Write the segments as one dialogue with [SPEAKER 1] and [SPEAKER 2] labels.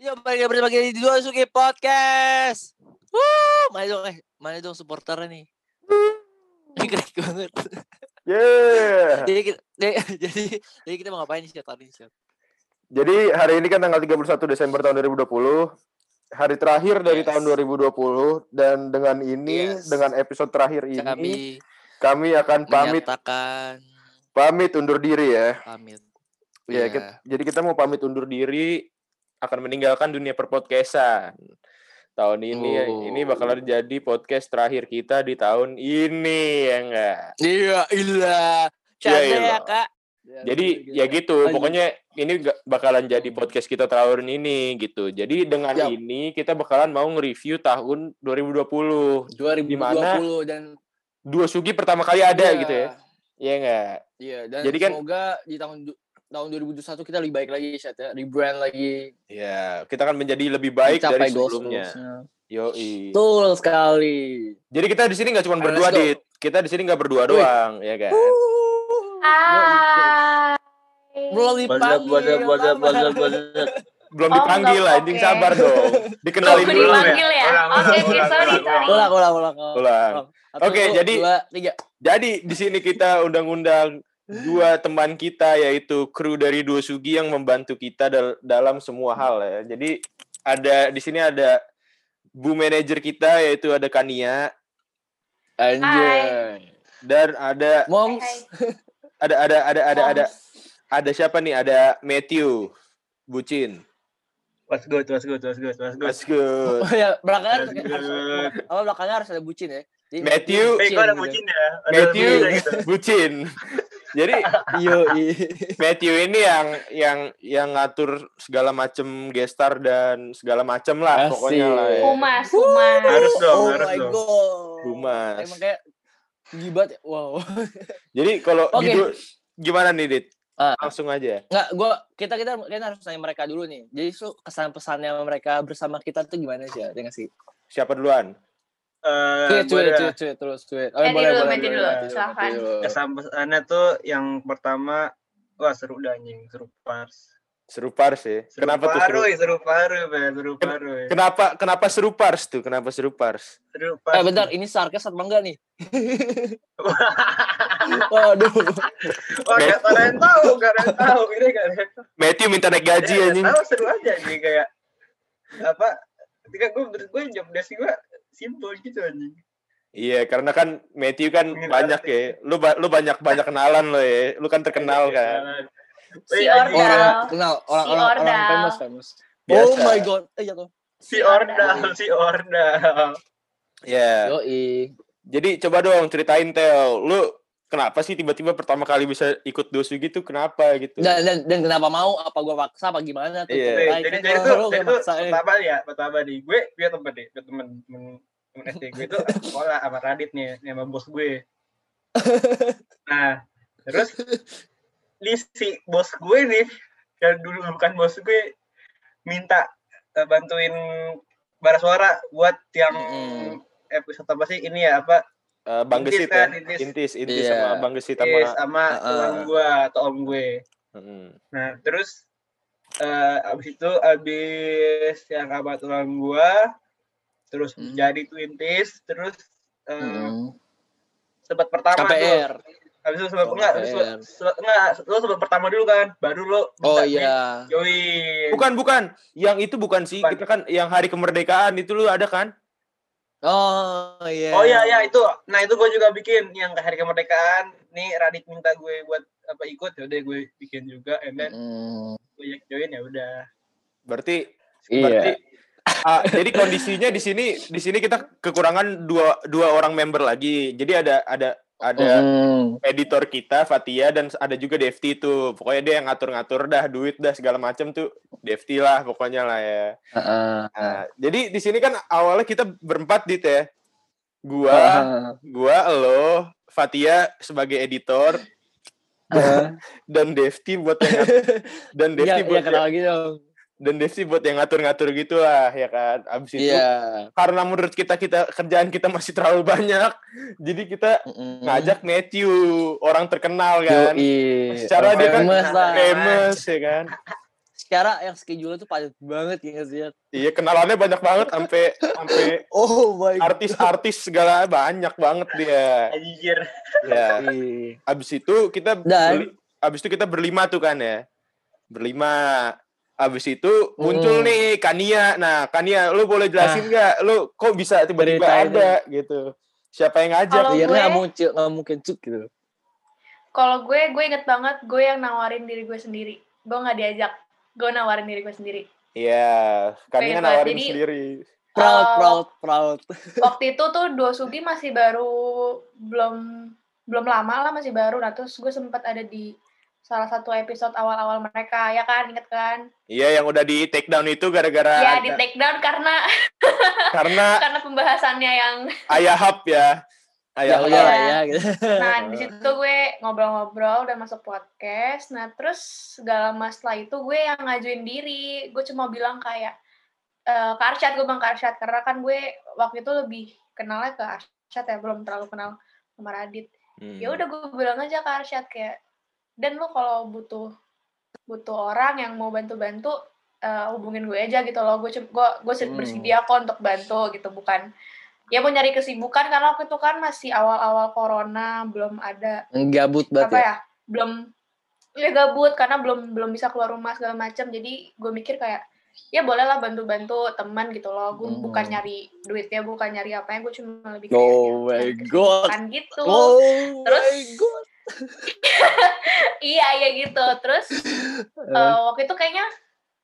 [SPEAKER 1] Yo, balik bersama kita di Dua Suki Podcast. Woo, mana dong, eh, mana dong supporternya nih? Ini keren banget.
[SPEAKER 2] Yeah.
[SPEAKER 1] jadi, kita, jadi, jadi kita mau ngapain sih ini? Syat?
[SPEAKER 2] Jadi hari ini kan tanggal 31 Desember tahun 2020. Hari terakhir dari
[SPEAKER 1] Yes.
[SPEAKER 2] tahun 2020 dan dengan ini
[SPEAKER 1] Yes.
[SPEAKER 2] dengan episode terakhir ini
[SPEAKER 1] Kami
[SPEAKER 2] kami akan pamit pamit undur diri ya.
[SPEAKER 1] pamit.
[SPEAKER 2] Ya,
[SPEAKER 1] Iya.
[SPEAKER 2] kit- jadi kita mau pamit undur diri akan meninggalkan dunia perpodcastan. Tahun ini
[SPEAKER 1] Oh.
[SPEAKER 2] ini bakalan jadi podcast terakhir kita di tahun ini ya enggak.
[SPEAKER 1] Iya, iya.
[SPEAKER 2] Iya, iya.
[SPEAKER 1] ya, Kak.
[SPEAKER 2] Jadi ya gitu,
[SPEAKER 1] Lanjut.
[SPEAKER 2] pokoknya ini bakalan jadi podcast kita tahun ini gitu. Jadi dengan
[SPEAKER 1] Siap.
[SPEAKER 2] ini kita bakalan mau nge-review tahun 2020.
[SPEAKER 1] 2020 dan
[SPEAKER 2] Dua Sugi pertama kali ada
[SPEAKER 1] Iya.
[SPEAKER 2] gitu ya. Iya enggak?
[SPEAKER 1] Iya, dan
[SPEAKER 2] Jadi kan-
[SPEAKER 1] semoga di tahun tahun 2021 kita lebih baik lagi, Syat ya. Rebrand lagi.
[SPEAKER 2] Ya, kita akan menjadi lebih baik
[SPEAKER 1] mencapai
[SPEAKER 2] dari sebelumnya. Yoi.
[SPEAKER 1] Betul sekali.
[SPEAKER 2] Jadi kita di sini nggak cuma
[SPEAKER 1] Ayo,
[SPEAKER 2] berdua. Dit. Kita di sini nggak berdua
[SPEAKER 1] Wih.
[SPEAKER 2] doang, ya kan?
[SPEAKER 3] Hai.
[SPEAKER 1] Belum dipanggil.
[SPEAKER 2] Belum
[SPEAKER 3] Oh,
[SPEAKER 2] dipanggil lah, anjing sabar dong. Dikenalin dulu ya.
[SPEAKER 3] dipanggil ya? Oke,
[SPEAKER 4] ulang,
[SPEAKER 3] oke,
[SPEAKER 4] ulang,
[SPEAKER 3] sorry,
[SPEAKER 4] ulang,
[SPEAKER 3] sorry.
[SPEAKER 1] Ulang, ulang, ulang.
[SPEAKER 2] Ulang.
[SPEAKER 1] Satu,
[SPEAKER 2] Oke, jadi-. Jadi di sini kita undang-undang dua teman kita yaitu kru dari Dua Sugi yang membantu kita dal- dalam semua hal ya. Jadi ada di sini ada Bu manajer kita yaitu ada Kania
[SPEAKER 1] Anjay.
[SPEAKER 2] dan ada
[SPEAKER 1] Moms.
[SPEAKER 3] Hai.
[SPEAKER 2] ada ada ada ada ada
[SPEAKER 3] Moms.
[SPEAKER 2] ada siapa nih? Ada Matthew Bucin.
[SPEAKER 4] What's good, what's good, what's good, what's good.
[SPEAKER 2] That's good.
[SPEAKER 1] Oh ya, belakangnya harus, apa belakangnya harus ada bucin ya. Jadi,
[SPEAKER 2] Matthew.
[SPEAKER 4] Eh, kok ada
[SPEAKER 1] gitu.
[SPEAKER 4] bucin ya? Ada
[SPEAKER 2] Matthew
[SPEAKER 4] bucin gitu.
[SPEAKER 2] Bucin. Jadi
[SPEAKER 1] Iya, iya.
[SPEAKER 2] Matthew ini yang yang yang ngatur segala macem gestar dan segala macem lah
[SPEAKER 1] Asik.
[SPEAKER 2] pokoknya lah ya.
[SPEAKER 3] Humas, humas.
[SPEAKER 4] Harus dong,
[SPEAKER 1] oh
[SPEAKER 4] harus
[SPEAKER 1] my
[SPEAKER 4] dong.
[SPEAKER 1] god.
[SPEAKER 2] Humas.
[SPEAKER 1] Emang kayak gibat ya. Wow.
[SPEAKER 2] Jadi kalau
[SPEAKER 1] Oke.
[SPEAKER 2] gitu gimana nih Dit?
[SPEAKER 1] Ah.
[SPEAKER 2] Langsung aja.
[SPEAKER 1] Enggak, gua kita kita kita harus tanya mereka dulu nih. Jadi su kesan pesannya mereka bersama kita tuh gimana sih ya? Dengan sih.
[SPEAKER 2] Siapa duluan?
[SPEAKER 4] Eh,
[SPEAKER 1] tweet,
[SPEAKER 4] ada
[SPEAKER 1] tweet, tweet, terus tweet. Oh, boleh,
[SPEAKER 3] dulu,
[SPEAKER 1] boleh, boleh,
[SPEAKER 3] dulu,
[SPEAKER 1] dulu.
[SPEAKER 4] kesan pesannya tuh yang pertama, wah seru dah anjing, seru pars.
[SPEAKER 2] Seru pars ya.
[SPEAKER 4] Seru
[SPEAKER 2] Kenapa tuh seru?
[SPEAKER 4] paru, seru paru, Ben, seru
[SPEAKER 2] Ken-
[SPEAKER 4] paru. ya.
[SPEAKER 2] Kenapa kenapa seru pars tuh? Kenapa seru pars?
[SPEAKER 4] Seru pars.
[SPEAKER 1] Eh bentar, ini sarkas apa enggak nih? Waduh.
[SPEAKER 4] Oh, gak ada yang tahu, gak ada yang tahu, ini gak ada yang tahu.
[SPEAKER 2] Matthew minta naik gaji
[SPEAKER 4] Ya,
[SPEAKER 2] anjing.
[SPEAKER 4] Tahu seru aja nih kayak apa? Ketika gue gue job desk gue simple gitu anjing.
[SPEAKER 2] Iya, karena kan Matthew kan banyak ya. Lu ba- lu banyak banyak kenalan lo ya. Lu kan terkenal kan.
[SPEAKER 3] Si. Ordal.
[SPEAKER 1] Orang kenal, orang
[SPEAKER 3] Si
[SPEAKER 1] orang orang
[SPEAKER 3] Ordal.
[SPEAKER 1] famous famous.
[SPEAKER 2] Biasa.
[SPEAKER 1] Oh my god. Eh jatuh.
[SPEAKER 4] Si Ordal, si Ordal.
[SPEAKER 2] Ya.
[SPEAKER 1] Yoi.
[SPEAKER 2] Jadi coba dong ceritain Tel. Lu kenapa sih tiba-tiba pertama kali bisa ikut dosu gitu? Kenapa gitu?
[SPEAKER 1] Dan, dan dan kenapa mau? Apa gua paksa apa gimana tuh?
[SPEAKER 2] Iya.
[SPEAKER 4] Wih,
[SPEAKER 1] Ceritain,
[SPEAKER 4] jadi jadi tuh,
[SPEAKER 1] lu
[SPEAKER 4] jadi tuh pertama ya, pertama nih, gue punya temen deh, punya temen, temen, temen SD gue itu sekolah sama Radit nih, nih sama bos gue. Nah, terus di si bos gue nih, yang dulu bukan bos gue, minta eh, bantuin bara suara buat yang
[SPEAKER 1] Mm-mm.
[SPEAKER 4] episode apa sih ini ya apa
[SPEAKER 2] Eh, Bang
[SPEAKER 4] Intis
[SPEAKER 2] Gesit ya.
[SPEAKER 4] kan, Intis.
[SPEAKER 2] Intis, Intis
[SPEAKER 1] Iya.
[SPEAKER 2] sama Bang Gesit sama
[SPEAKER 4] sama
[SPEAKER 1] Uh-uh.
[SPEAKER 4] teman gue atau om gue.
[SPEAKER 2] Mm.
[SPEAKER 4] Nah, terus eh abis itu abis yang abad tulang gua terus
[SPEAKER 1] Hmm.
[SPEAKER 4] jadi twinties terus eh
[SPEAKER 1] Mm.
[SPEAKER 4] sebat pertama
[SPEAKER 1] KPR.
[SPEAKER 4] tuh. Abis itu sebat
[SPEAKER 1] Oh,
[SPEAKER 4] enggak, sebat enggak, lo sebat pertama dulu kan, baru lo
[SPEAKER 1] Oh iya.
[SPEAKER 4] join.
[SPEAKER 2] Bukan, bukan. Yang itu bukan sih.
[SPEAKER 4] Bukan.
[SPEAKER 2] Kita kan yang hari kemerdekaan itu lu ada kan?
[SPEAKER 1] Oh iya.
[SPEAKER 4] Oh iya iya itu. Nah, itu gua juga bikin yang hari kemerdekaan. Nih Radit minta gue buat apa ikut ya udah gue bikin juga and then
[SPEAKER 1] Mm.
[SPEAKER 4] gue join ya udah.
[SPEAKER 2] Berarti
[SPEAKER 1] Iya.
[SPEAKER 2] berarti ah, jadi kondisinya di sini di sini kita kekurangan dua dua orang member lagi. Jadi ada ada ada
[SPEAKER 1] Mm.
[SPEAKER 2] editor kita Fatia dan ada juga Devti tuh. Pokoknya dia yang ngatur-ngatur dah duit dah segala macam tuh Devti lah pokoknya lah ya.
[SPEAKER 1] Heeh.
[SPEAKER 2] Nah, jadi di sini kan awalnya kita berempat dit ya. Gua,
[SPEAKER 1] Heeh.
[SPEAKER 2] gua, lo, Fatia sebagai editor dan Devti buat yang dan Devti
[SPEAKER 1] iya
[SPEAKER 2] buat
[SPEAKER 1] kenal lagi dong.
[SPEAKER 2] Dan Devti buat yang ngatur-ngatur gitu lah ya kan. Abis itu
[SPEAKER 1] Iya.
[SPEAKER 2] karena menurut kita kita kerjaan kita masih terlalu banyak, jadi kita
[SPEAKER 1] Mm-mm.
[SPEAKER 2] ngajak Matthew orang terkenal kan.
[SPEAKER 1] Yoi.
[SPEAKER 2] Secara dia kan
[SPEAKER 1] famous lah.
[SPEAKER 2] famous ya kan.
[SPEAKER 1] secara yang schedule itu padat banget ya sih?
[SPEAKER 2] Iya, kenalannya banyak banget sampai sampai
[SPEAKER 1] oh my
[SPEAKER 2] artis-artis segala banyak banget dia.
[SPEAKER 4] Anjir.
[SPEAKER 2] Ya.
[SPEAKER 1] Iya.
[SPEAKER 2] Abis itu kita
[SPEAKER 1] Dan-
[SPEAKER 2] berli- abis itu kita berlima tuh kan ya. Berlima. Abis itu muncul
[SPEAKER 1] Hmm.
[SPEAKER 2] nih Kania. Nah, Kania, lu boleh jelasin nggak? Lu kok bisa tiba-tiba ada gitu? Siapa yang ngajak?
[SPEAKER 3] Kalau gue-
[SPEAKER 1] nggak mungkin cuk gitu
[SPEAKER 3] Kalau gue, gue inget banget gue yang nawarin diri gue sendiri. Gue nggak diajak. Gue nawarin diri gue sendiri.
[SPEAKER 2] Iya, Kania
[SPEAKER 3] Pengen
[SPEAKER 2] nawarin.
[SPEAKER 3] Jadi-
[SPEAKER 2] sendiri.
[SPEAKER 1] proud
[SPEAKER 3] Eh,
[SPEAKER 1] proud proud
[SPEAKER 3] Waktu itu tuh Dosugi masih baru belum belum lama lah masih baru. Nah terus gue sempat ada di salah satu episode awal-awal mereka ya kan inget kan?
[SPEAKER 2] Iya, yang udah di take down itu gara-gara
[SPEAKER 3] ya di take down karena
[SPEAKER 2] karena
[SPEAKER 3] karena pembahasannya yang
[SPEAKER 2] ayah hub ya. Ayah
[SPEAKER 1] ya
[SPEAKER 3] Iya.
[SPEAKER 1] ya gitu
[SPEAKER 3] Nah, di situ gue ngobrol-ngobrol udah masuk podcast. Nah, terus segala lama setelah itu gue yang ngajuin diri. Gue cuma bilang kayak eh ke Arsyad, gue bilang ke Arsyad karena kan gue waktu itu lebih kenalnya ke Arsyad ya, belum terlalu kenal sama Radit.
[SPEAKER 2] Hmm.
[SPEAKER 3] Ya udah gue bilang aja ke Arsyad kayak dan lu kalau butuh butuh orang yang mau bantu-bantu eh, hubungin gue aja gitu loh. Gue gue gue
[SPEAKER 1] Hmm.
[SPEAKER 3] bersedia kok untuk bantu gitu, bukan ya mau nyari kesibukan karena waktu itu kan masih awal-awal corona belum ada
[SPEAKER 1] gabut
[SPEAKER 3] apa
[SPEAKER 1] banget ya
[SPEAKER 3] ya belum ya gabut karena belum belum bisa keluar rumah segala macam jadi gue mikir kayak ya bolehlah bantu-bantu teman gitu loh gue
[SPEAKER 1] Hmm.
[SPEAKER 3] bukan nyari duitnya bukan nyari apa yang gue cuma lebih
[SPEAKER 1] Oh my
[SPEAKER 3] nyari
[SPEAKER 1] God.
[SPEAKER 3] kesibukan gitu
[SPEAKER 1] oh
[SPEAKER 3] Terus-
[SPEAKER 1] my god
[SPEAKER 3] iya iya gitu terus eh, waktu itu kayaknya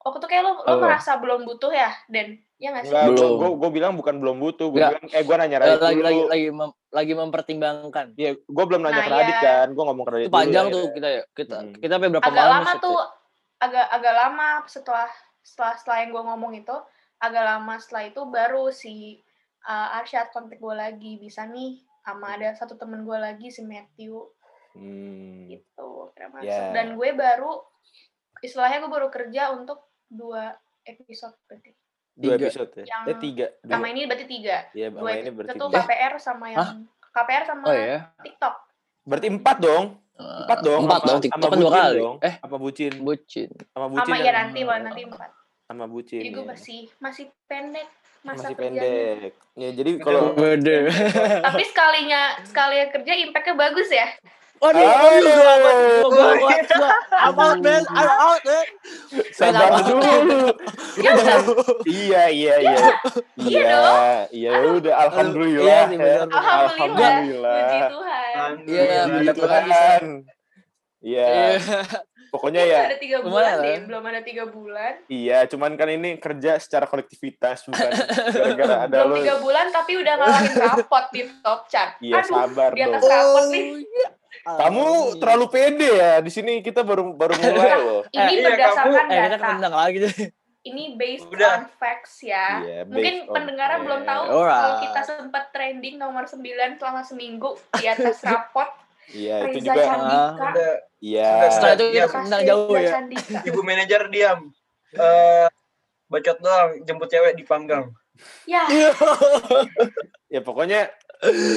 [SPEAKER 3] waktu itu kayak lo lo merasa belum butuh ya dan ya nggak sih
[SPEAKER 1] Belum.
[SPEAKER 2] gue gue bilang bukan belum butuh. Gue bilang, eh gue nanya
[SPEAKER 1] Eh,
[SPEAKER 2] Radit
[SPEAKER 1] lagi
[SPEAKER 2] dulu.
[SPEAKER 1] lagi lagi mem- lagi mempertimbangkan
[SPEAKER 2] Iya, gue belum nanya
[SPEAKER 3] Nah,
[SPEAKER 2] ke Radit
[SPEAKER 3] iya.
[SPEAKER 2] kan. Gue ngomong ke Radit
[SPEAKER 1] itu panjang
[SPEAKER 2] dulu,
[SPEAKER 1] tuh
[SPEAKER 2] ya.
[SPEAKER 1] kita ya kita
[SPEAKER 2] Hmm.
[SPEAKER 1] kita sampai berapa
[SPEAKER 3] agak
[SPEAKER 1] malam
[SPEAKER 3] lama tuh
[SPEAKER 1] ya?
[SPEAKER 3] agak agak lama setelah setelah setelah yang gue ngomong itu agak lama setelah itu baru si uh, Arsyad kontak gue lagi bisa nih sama ada satu temen gue lagi si Matthew
[SPEAKER 2] Hmm.
[SPEAKER 3] gitu kira masuk
[SPEAKER 2] Ya.
[SPEAKER 3] dan gue baru istilahnya gue baru kerja untuk dua episode berarti
[SPEAKER 2] Dua
[SPEAKER 1] Tiga.
[SPEAKER 2] episode ya?
[SPEAKER 3] Yang
[SPEAKER 2] eh tiga. Dua.
[SPEAKER 3] sama ini berarti tiga
[SPEAKER 2] Iya,
[SPEAKER 3] dua
[SPEAKER 2] ini berarti
[SPEAKER 3] itu
[SPEAKER 2] tiga.
[SPEAKER 3] KPR sama yang KPR sama
[SPEAKER 1] oh ya
[SPEAKER 3] TikTok
[SPEAKER 2] Berarti empat dong. Empat dong.
[SPEAKER 1] empat
[SPEAKER 2] sama-
[SPEAKER 1] dong
[SPEAKER 2] sama
[SPEAKER 1] TikTok kan dua kali
[SPEAKER 2] dong.
[SPEAKER 1] eh
[SPEAKER 2] Sama bucin.
[SPEAKER 1] bucin
[SPEAKER 2] Sama bucin.
[SPEAKER 3] sama ya nanti malah nanti empat
[SPEAKER 2] Sama bucin.
[SPEAKER 3] jadi gue
[SPEAKER 2] ya.
[SPEAKER 3] masih masih pendek masa
[SPEAKER 2] Masih
[SPEAKER 3] kerjanya.
[SPEAKER 2] pendek. Ya, jadi kalau
[SPEAKER 3] tapi sekalinya sekali kerja impactnya bagus ya
[SPEAKER 1] Waduh,
[SPEAKER 2] Oh.
[SPEAKER 1] waduh, gua apa? Gua gua gua I'm out, man. I'm out, man.
[SPEAKER 2] sabar dulu.
[SPEAKER 3] ya udah
[SPEAKER 2] iya, iya, iya.
[SPEAKER 3] Iya
[SPEAKER 2] Iya,
[SPEAKER 3] dong.
[SPEAKER 2] iya udah alhamdulillah.
[SPEAKER 1] Iya
[SPEAKER 2] ya.
[SPEAKER 3] alhamdulillah
[SPEAKER 2] Alhamdulillah.
[SPEAKER 3] puji Tuhan
[SPEAKER 1] Iya,
[SPEAKER 2] Puji
[SPEAKER 1] Tuhan.
[SPEAKER 2] Iya,
[SPEAKER 1] Iya.
[SPEAKER 2] pokoknya
[SPEAKER 3] Belum
[SPEAKER 2] ya
[SPEAKER 3] ada tiga bulan
[SPEAKER 1] lah.
[SPEAKER 3] deh belum ada tiga bulan
[SPEAKER 2] iya, cuman kan ini kerja secara kolektivitas bukan gara-gara ada
[SPEAKER 3] belum tiga bulan tapi udah ngalahin rapot di top chart
[SPEAKER 2] Iya, sabar
[SPEAKER 3] di atas
[SPEAKER 2] dong.
[SPEAKER 3] rapot nih
[SPEAKER 1] iya.
[SPEAKER 2] Kamu terlalu pede ya. Di sini kita baru baru mulai loh.
[SPEAKER 3] ini
[SPEAKER 4] iya,
[SPEAKER 3] berdasarkan
[SPEAKER 1] eh kita
[SPEAKER 3] data
[SPEAKER 1] kena lagi deh.
[SPEAKER 3] ini based
[SPEAKER 4] Udah.
[SPEAKER 3] on facts ya
[SPEAKER 2] Iya,
[SPEAKER 3] mungkin pendengaran belum tahu.
[SPEAKER 1] Alright.
[SPEAKER 3] kalau kita sempat trending nomor 9 selama seminggu di atas rapot
[SPEAKER 2] Iya, itu juga.
[SPEAKER 3] Candika
[SPEAKER 4] Udah,
[SPEAKER 2] Iya.
[SPEAKER 1] Setelah itu
[SPEAKER 4] Iya,
[SPEAKER 1] kita menang jauh ya.
[SPEAKER 3] Candika.
[SPEAKER 4] ibu manajer diam. Eh bacot doang, jemput cewek dipanggang.
[SPEAKER 3] ya
[SPEAKER 2] Ya pokoknya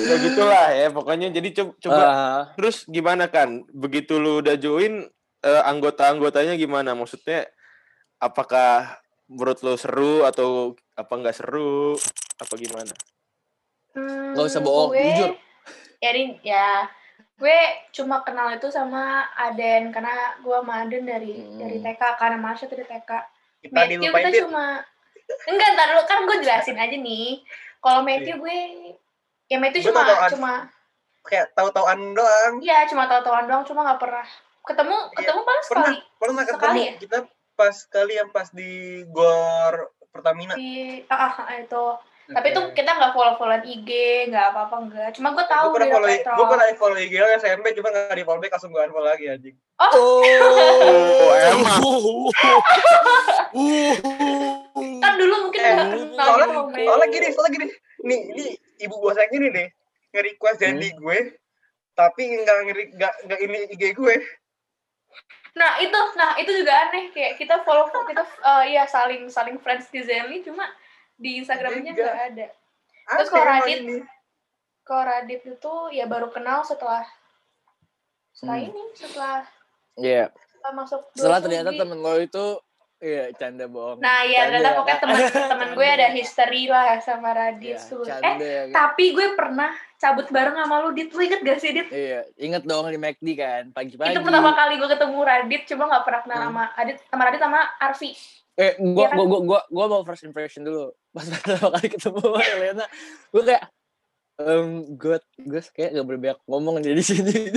[SPEAKER 2] ya gitulah ya. Pokoknya jadi co- coba
[SPEAKER 1] Ah,
[SPEAKER 2] terus gimana kan? Begitu lu udah join eh, anggota-anggotanya gimana? Maksudnya apakah menurut lu seru atau apa nggak seru? Apa gimana?
[SPEAKER 3] Hmm,
[SPEAKER 1] Nggak usah bohong,
[SPEAKER 3] gue-
[SPEAKER 1] jujur.
[SPEAKER 3] Ya, ya gue cuma kenal itu sama Aden karena gue sama Aden dari
[SPEAKER 1] Hmm.
[SPEAKER 3] dari TK karena Marsha dari TK.
[SPEAKER 4] Kita
[SPEAKER 3] Matthew kita cuma enggak ntar dulu kan gue jelasin aja nih. Kalau Matthew gue ya Matthew
[SPEAKER 4] Iya. Gue
[SPEAKER 3] cuma
[SPEAKER 4] tau-tauan.
[SPEAKER 3] cuma
[SPEAKER 4] kayak tahu-tauan doang.
[SPEAKER 3] ya cuma tahu-tahuan doang cuma nggak pernah ketemu
[SPEAKER 4] Iya,
[SPEAKER 3] ketemu paling
[SPEAKER 4] Pernah,
[SPEAKER 3] sekali
[SPEAKER 4] pernah ketemu
[SPEAKER 3] Sekali ya?
[SPEAKER 4] kita pas kali yang pas di Gor Pertamina.
[SPEAKER 3] di ah, ah, itu tapi itu kita nggak follow followan IG nggak apa apa enggak cuma gue tahu
[SPEAKER 4] gue pernah
[SPEAKER 3] dia
[SPEAKER 4] follow, gue pernah follow IG lo SMP cuma nggak di follow back langsung gue unfollow lagi anjing.
[SPEAKER 3] oh
[SPEAKER 2] Oh, emang.
[SPEAKER 3] kan dulu mungkin
[SPEAKER 4] Eh,
[SPEAKER 3] nggak kenal
[SPEAKER 4] soalnya,
[SPEAKER 3] gitu,
[SPEAKER 4] soalnya gini, soalnya gini. Nih, ini ibu gue saya gini nih, nge-request jadi gue, tapi nggak ngeri- nggak nggak ini IG gue.
[SPEAKER 3] Nah itu, nah itu juga aneh kayak kita follow kita eh, ya saling saling friends di Zenly cuma di Instagramnya nggak ada.
[SPEAKER 4] Aneh
[SPEAKER 3] Terus kalau Radit? Kalau Radit itu ya baru kenal setelah setelah
[SPEAKER 1] Hmm.
[SPEAKER 3] ini setelah,
[SPEAKER 1] Iya.
[SPEAKER 3] setelah masuk
[SPEAKER 1] Setelah ternyata temen lo itu Iya, canda bohong.
[SPEAKER 3] Nah ya,
[SPEAKER 1] Canda
[SPEAKER 3] ternyata
[SPEAKER 1] ya,
[SPEAKER 3] pokoknya
[SPEAKER 1] Kak.
[SPEAKER 3] temen-temen gue ada history lah sama Radit.
[SPEAKER 1] Iya,
[SPEAKER 3] Sul. eh,
[SPEAKER 1] ya,
[SPEAKER 3] tapi gue pernah cabut bareng sama lu, Dit. Lu inget gak sih, Dit?
[SPEAKER 1] Iya, inget dong di McD kan, pagi-pagi.
[SPEAKER 3] Itu pertama kali gue ketemu Radit, cuma gak pernah kenal
[SPEAKER 1] Hmm.
[SPEAKER 3] sama Adit, sama Radit sama Arfi.
[SPEAKER 1] Eh, gua,
[SPEAKER 3] Iya kan?
[SPEAKER 1] gua, gua, gua, gua mau first impression dulu. Pas pertama kali ketemu sama Elena, gua kayak, em, gue, gue kayak gak berbanyak ngomong di sini.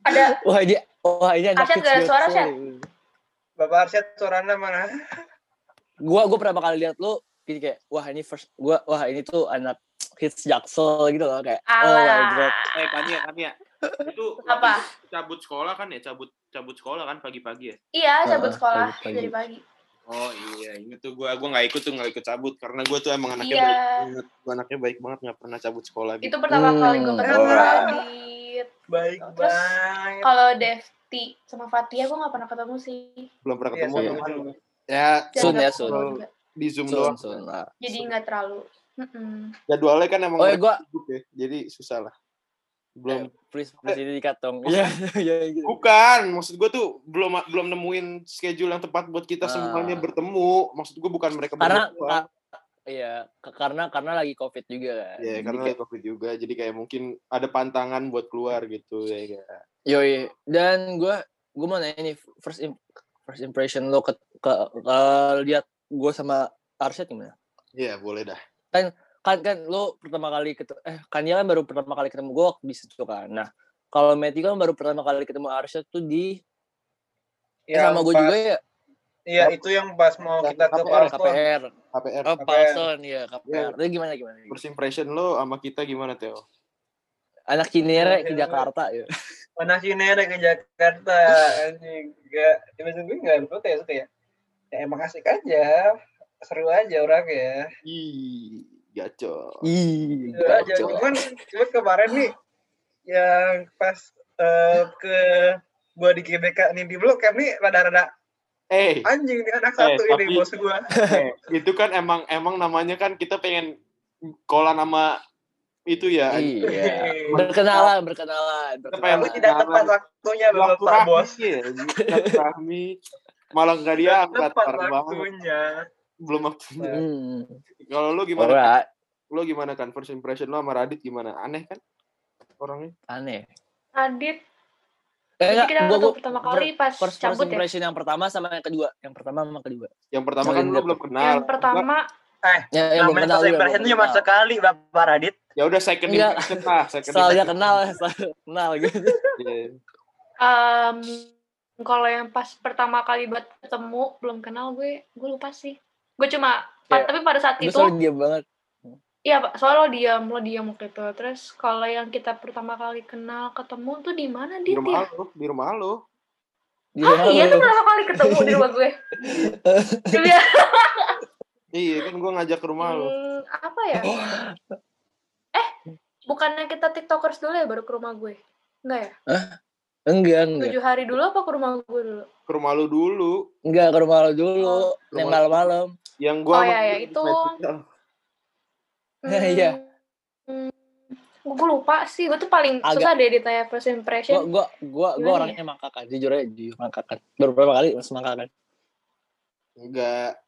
[SPEAKER 3] Ada
[SPEAKER 1] wah ini, wah ini anak
[SPEAKER 3] Arsyad gak ada suara, Syad?
[SPEAKER 4] Bapak Arsyad suaranya mana?
[SPEAKER 1] Gua, gua pertama kali lihat lu, gini kayak, wah ini first, gua, wah ini tuh anak hits jaksel gitu loh kayak, oh my god.
[SPEAKER 2] Eh, Kania, Kania. Itu
[SPEAKER 3] Apa?
[SPEAKER 2] cabut sekolah kan ya? Cabut cabut sekolah kan pagi-pagi ya?
[SPEAKER 3] Iya, cabut
[SPEAKER 1] Heeh,
[SPEAKER 3] sekolah
[SPEAKER 1] pagi-pagi.
[SPEAKER 3] dari pagi.
[SPEAKER 2] Oh iya, inget tuh gua gua nggak ikut tuh nggak ikut cabut karena gua tuh emang anaknya
[SPEAKER 3] Iya.
[SPEAKER 2] baik banget. Gua anaknya baik banget nggak pernah cabut sekolah gitu.
[SPEAKER 3] Itu pertama
[SPEAKER 1] Hmm.
[SPEAKER 3] kali gue ketemu. Radit.
[SPEAKER 4] Baik
[SPEAKER 3] Terus,
[SPEAKER 4] banget.
[SPEAKER 3] Kalau Devti sama Fatia gue gak pernah ketemu sih.
[SPEAKER 2] Belum pernah
[SPEAKER 4] Iya,
[SPEAKER 2] ketemu. cuman
[SPEAKER 4] sama.
[SPEAKER 2] Ya,
[SPEAKER 1] Sun
[SPEAKER 3] nggak
[SPEAKER 1] ya, Sun.
[SPEAKER 3] juga.
[SPEAKER 2] di Zoom
[SPEAKER 1] Sun,
[SPEAKER 2] doang.
[SPEAKER 1] sun lah.
[SPEAKER 3] Jadi nggak terlalu. Mm-mm.
[SPEAKER 2] Jadwalnya kan emang
[SPEAKER 1] Oh ya, gua,
[SPEAKER 2] sibuk ya. Jadi susah lah. Belum
[SPEAKER 1] eh, please, please ini dikat dong. Iya, iya gitu.
[SPEAKER 2] Bukan, maksud gue tuh belum belum nemuin schedule yang tepat buat kita
[SPEAKER 1] Ah.
[SPEAKER 2] semuanya bertemu. Maksud gue bukan mereka
[SPEAKER 1] Karena,
[SPEAKER 2] berdua
[SPEAKER 1] iya, karena, karena lagi covid juga kan.
[SPEAKER 2] Ya,
[SPEAKER 1] Jadi
[SPEAKER 2] karena
[SPEAKER 1] kayak-
[SPEAKER 2] lagi covid juga, jadi kayak mungkin ada pantangan buat keluar gitu ya. kayak.
[SPEAKER 1] Yoi, dan gue gue mau nanya nih first im- first impression lo ke ke, ke lihat gue sama Arsyad gimana?
[SPEAKER 2] Iya, boleh dah.
[SPEAKER 1] Kan kan lo pertama kali ketemu eh kan dia kan baru pertama kali ketemu gue di situ kan. Nah kalau Meti kan baru pertama kali ketemu Arsyad tuh di eh,
[SPEAKER 4] Yang
[SPEAKER 1] sama gue juga ya
[SPEAKER 4] Iya, itu yang pas mau
[SPEAKER 2] Yang
[SPEAKER 4] kita ke
[SPEAKER 2] KPR,
[SPEAKER 4] Palston.
[SPEAKER 1] KPR.
[SPEAKER 2] KPR.
[SPEAKER 1] Oh
[SPEAKER 4] KPR.
[SPEAKER 1] Palson ya KPR. Itu gimana gimana?
[SPEAKER 2] First impression lo sama kita gimana, Teo?
[SPEAKER 1] Anak Cinere ke
[SPEAKER 4] Iya.
[SPEAKER 1] Jakarta ya.
[SPEAKER 4] Mana sih ada ke Jakarta anjing? Gak ya gue gak gue kayak suka ya? Ya emang asik aja. Seru aja
[SPEAKER 2] Ih, gacor.
[SPEAKER 1] Ih,
[SPEAKER 4] seru aja.
[SPEAKER 1] gacor.
[SPEAKER 4] cuman cuman kemarin nih yang pas eh, ke gua di GBK nih di blok nih rada-rada
[SPEAKER 2] Eh,
[SPEAKER 4] anjing nih anak satu
[SPEAKER 2] Eh,
[SPEAKER 4] ini
[SPEAKER 2] tapi-
[SPEAKER 4] bos gua.
[SPEAKER 2] eh, itu kan emang emang namanya kan kita pengen kolan sama itu ya.
[SPEAKER 1] Iya. Berkenalan, berkenalan, berkenalan.
[SPEAKER 4] tidak tepat waktunya bapak
[SPEAKER 2] Silaturahmi
[SPEAKER 4] bos
[SPEAKER 2] ya, silaturahmi. Malah nggak dia angkat
[SPEAKER 4] waktunya
[SPEAKER 2] Belum waktunya.
[SPEAKER 1] Hmm.
[SPEAKER 2] Kalau lo gimana?
[SPEAKER 1] Alright.
[SPEAKER 2] Lo gimana kan? First impression lo sama Radit gimana? Aneh kan? Orangnya?
[SPEAKER 1] Aneh.
[SPEAKER 3] Adit,
[SPEAKER 1] Eh, enggak,
[SPEAKER 3] kita
[SPEAKER 1] gua, gua,
[SPEAKER 3] pertama
[SPEAKER 1] per-
[SPEAKER 3] kali pas
[SPEAKER 1] first, first
[SPEAKER 3] cabut ya.
[SPEAKER 1] impression yang pertama sama yang kedua. Yang pertama sama kedua.
[SPEAKER 2] Yang pertama kan
[SPEAKER 1] lihat.
[SPEAKER 2] belum kenal.
[SPEAKER 3] Yang pertama,
[SPEAKER 4] eh
[SPEAKER 1] Ya, yang belum kenal
[SPEAKER 4] first impression itu cuma sekali bapak Radit
[SPEAKER 2] Ya udah second
[SPEAKER 1] Enggak.
[SPEAKER 2] impression lah. Second impression.
[SPEAKER 1] kenal, kenal gitu.
[SPEAKER 2] Iya.
[SPEAKER 3] em, kalau yang pas pertama kali buat ketemu belum kenal gue, gue lupa sih. Gue cuma, pa-
[SPEAKER 1] Kayak,
[SPEAKER 3] tapi pada saat itu,
[SPEAKER 1] selalu diam banget.
[SPEAKER 3] iya pak, soalnya lo diam, lo diam waktu itu. Terus kalau yang kita pertama kali kenal ketemu tuh di mana
[SPEAKER 2] Di rumah
[SPEAKER 3] ya?
[SPEAKER 2] lo, di rumah lo.
[SPEAKER 1] Dia
[SPEAKER 3] Ah iya
[SPEAKER 1] malu.
[SPEAKER 3] tuh pertama kali ketemu di rumah gue. Iya.
[SPEAKER 2] Iya kan gue ngajak ke rumah lo.
[SPEAKER 3] Hmm, apa ya? Bukannya kita tiktokers dulu ya baru ke rumah gue? Enggak ya?
[SPEAKER 1] Enggak, enggak.
[SPEAKER 3] Tujuh hari dulu apa ke rumah gue dulu?
[SPEAKER 2] Ke rumah lo dulu.
[SPEAKER 1] Enggak, ke rumah lo dulu.
[SPEAKER 2] Rumah
[SPEAKER 1] Yang malam-malam.
[SPEAKER 2] Yang gue
[SPEAKER 3] Oh, iya, iya, itu.
[SPEAKER 1] Ya, iya.
[SPEAKER 3] Hmm, gue lupa sih, gue tuh paling
[SPEAKER 1] Agak-
[SPEAKER 3] susah deh ditanya first impression.
[SPEAKER 1] gua, gua, gua
[SPEAKER 3] Gimana
[SPEAKER 1] orangnya mangkakan. Jujur aja, jujur mangkakan. Baru berapa kali masih mangkakan.
[SPEAKER 2] Enggak.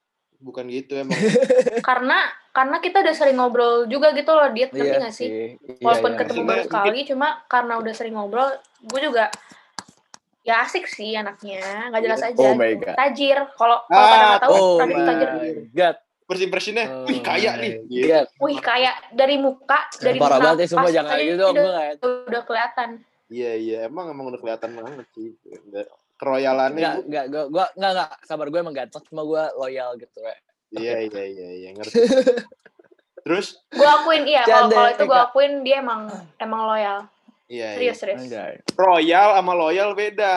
[SPEAKER 2] Bukan gitu emang.
[SPEAKER 3] Karena karena kita udah sering ngobrol juga gitu loh, dia ngerti
[SPEAKER 1] Iya
[SPEAKER 3] gak sih?
[SPEAKER 1] Iya,
[SPEAKER 3] Walaupun
[SPEAKER 1] iya.
[SPEAKER 3] ketemu baru
[SPEAKER 2] mungkin-
[SPEAKER 3] sekali, cuma karena udah sering ngobrol, gue juga ya asik sih anaknya, nggak jelas aja.
[SPEAKER 1] Oh my. God.
[SPEAKER 3] Tajir, kalau kalau pada
[SPEAKER 2] Ah,
[SPEAKER 3] nggak tahu,
[SPEAKER 1] Oh my
[SPEAKER 3] tajir.
[SPEAKER 1] god.
[SPEAKER 2] First impressionnya,
[SPEAKER 1] Oh
[SPEAKER 2] wih kaya
[SPEAKER 1] my
[SPEAKER 2] nih.
[SPEAKER 1] God.
[SPEAKER 3] Wih kayak dari muka, dari
[SPEAKER 1] Parah
[SPEAKER 3] muka
[SPEAKER 1] banget ya semua jangan gitu dong.
[SPEAKER 3] udah, udah kelihatan.
[SPEAKER 2] Iya iya emang emang udah kelihatan banget sih. Keroyalannya.
[SPEAKER 1] Enggak,
[SPEAKER 2] gua-
[SPEAKER 1] enggak, gua, gua, enggak, enggak, sabar gue emang ganteng, cuma gue loyal gitu, we.
[SPEAKER 2] Iya iya iya iya ngerti. Terus
[SPEAKER 3] Gue akuin iya, kalau kalau itu gue akuin dia emang emang loyal.
[SPEAKER 2] iya iya.
[SPEAKER 3] Serius serius.
[SPEAKER 1] Anjay.
[SPEAKER 2] Royal sama loyal beda.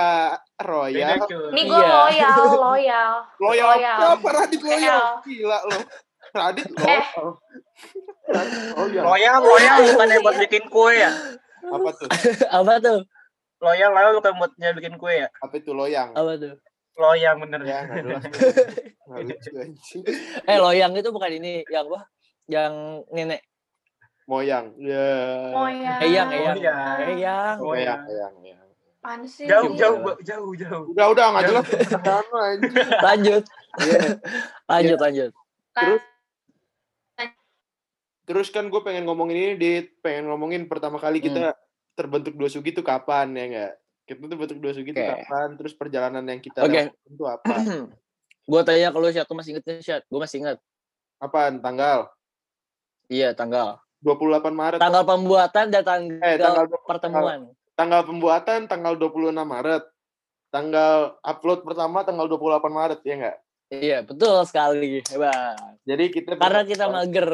[SPEAKER 2] Royal
[SPEAKER 3] Ini gue
[SPEAKER 1] Iya.
[SPEAKER 3] loyal, loyal.
[SPEAKER 2] loyal
[SPEAKER 3] Loyal.
[SPEAKER 2] apa Radit loyal? Gila lo. Radit
[SPEAKER 3] Eh.
[SPEAKER 2] loyal. Radit loyal.
[SPEAKER 4] loyal loyal bukan yang buat bikin kue ya
[SPEAKER 2] Apa tuh?
[SPEAKER 1] Apa tuh?
[SPEAKER 4] Loyal loyal bukan buatnya bikin kue ya
[SPEAKER 2] Apa itu loyang?
[SPEAKER 1] Apa tuh?
[SPEAKER 4] loyal bener
[SPEAKER 2] Ya.
[SPEAKER 1] Eh, loyang itu bukan ini, yang apa? Yang nenek.
[SPEAKER 2] Moyang. Ya.
[SPEAKER 3] Moyang.
[SPEAKER 1] Eyang, eyang. Eyang.
[SPEAKER 4] Oh,
[SPEAKER 2] Moyang,
[SPEAKER 4] iya.
[SPEAKER 2] moyang, moyang.
[SPEAKER 3] Apaan sih?
[SPEAKER 4] Jauh,
[SPEAKER 1] Iya.
[SPEAKER 4] jauh, jauh, jauh.
[SPEAKER 2] Udah udah nggak jelas. Sama, anjing.
[SPEAKER 1] Lanjut.
[SPEAKER 2] Iya.
[SPEAKER 1] lanjut, lanjut.
[SPEAKER 2] terus? Terus kan gue pengen ngomongin ini, Dit. Pengen ngomongin pertama kali kita terbentuk dua sugi itu kapan, ya nggak? Kita terbentuk dua sugi itu
[SPEAKER 1] Oke.
[SPEAKER 2] kapan? Terus perjalanan yang kita lakukan itu apa?
[SPEAKER 1] gue tanya ke lu, Syat. Lu masih inget Syat? Gue masih inget.
[SPEAKER 2] Apaan? Tanggal?
[SPEAKER 1] Iya, tanggal.
[SPEAKER 2] 28 Maret.
[SPEAKER 1] Tanggal pembuatan dan tanggal,
[SPEAKER 2] Eh, tanggal
[SPEAKER 1] pertemuan.
[SPEAKER 2] tanggal pembuatan tanggal 26 Maret. Tanggal upload pertama tanggal 28 Maret, ya nggak?
[SPEAKER 1] Iya, betul sekali. Hebat.
[SPEAKER 2] Jadi kita
[SPEAKER 1] Karena kita mager.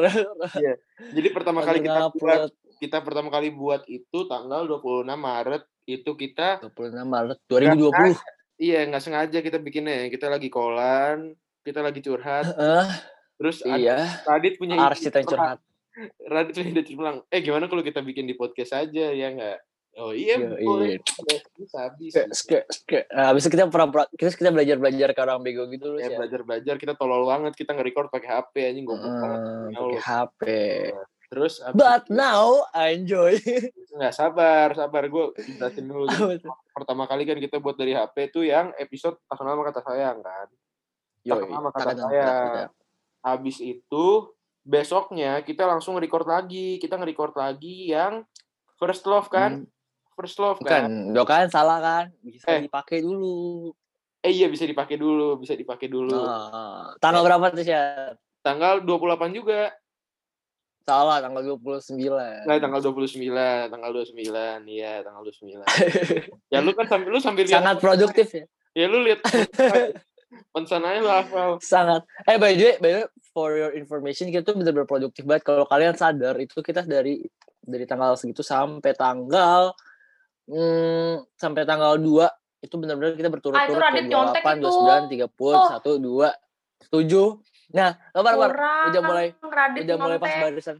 [SPEAKER 2] jadi pertama kali kita buat
[SPEAKER 1] ngupload.
[SPEAKER 2] Kita pertama kali buat itu tanggal 26 Maret itu kita
[SPEAKER 1] 26 Maret 2020.
[SPEAKER 2] iya nggak sengaja kita bikinnya. Kita lagi kolan kita lagi curhat.
[SPEAKER 1] Eh,
[SPEAKER 2] terus
[SPEAKER 1] iya,
[SPEAKER 2] Radit punya
[SPEAKER 1] Arsyid yang curhat.
[SPEAKER 2] Radit punya ide bilang eh gimana kalau kita bikin di podcast aja ya nggak? Oh iya
[SPEAKER 1] Iya,
[SPEAKER 2] boleh.
[SPEAKER 1] Iya.
[SPEAKER 2] bisa.
[SPEAKER 1] Nah, habis itu kita pura-pura, kita, kita belajar-belajar ke orang bego gitu loh,
[SPEAKER 2] ya belajar belajar kita tolol banget kita nge-record pakai HP anjing goblok banget. Ya
[SPEAKER 1] pakai. HP.
[SPEAKER 2] Terus abis
[SPEAKER 1] But
[SPEAKER 2] itu-
[SPEAKER 1] now I enjoy.
[SPEAKER 2] nggak sabar sabar gue jelasin dulu pertama kali kan kita buat dari HP tuh yang episode tak kenal sama kata sayang kan
[SPEAKER 1] Yo,
[SPEAKER 2] sama kata saya. habis itu besoknya kita langsung record lagi kita nge-record lagi yang first love kan first love kan
[SPEAKER 1] Hmm. Bukan, kan salah kan? Bisa
[SPEAKER 2] Eh.
[SPEAKER 1] dipakai dulu.
[SPEAKER 2] eh iya bisa dipakai dulu bisa dipakai dulu
[SPEAKER 1] Nah, tanggal berapa tuh, Syat?
[SPEAKER 2] tanggal 28 juga
[SPEAKER 1] Salah, tanggal 29.
[SPEAKER 2] nah tanggal 29 tanggal 29 iya tanggal 29 ya lu kan sambil lu sambil lihat
[SPEAKER 1] Sangat produktif ya.
[SPEAKER 2] ya lu lihat pensan aja lu hafal
[SPEAKER 1] Sangat. Eh, by the way, by the way, for your information, kita tuh bener-bener produktif banget. Kalau kalian sadar, itu kita dari dari tanggal segitu sampai tanggal hmm, sampai tanggal 2 itu benar-benar kita berturut-turut
[SPEAKER 3] Ah, itu Radit nyontek
[SPEAKER 1] 28,
[SPEAKER 3] itu.
[SPEAKER 1] 29, 30, 1, 2, 7. Nah, kabar, kabar.
[SPEAKER 3] Kurang.
[SPEAKER 1] Udah mulai
[SPEAKER 3] Radit
[SPEAKER 1] udah mulai pas barisan.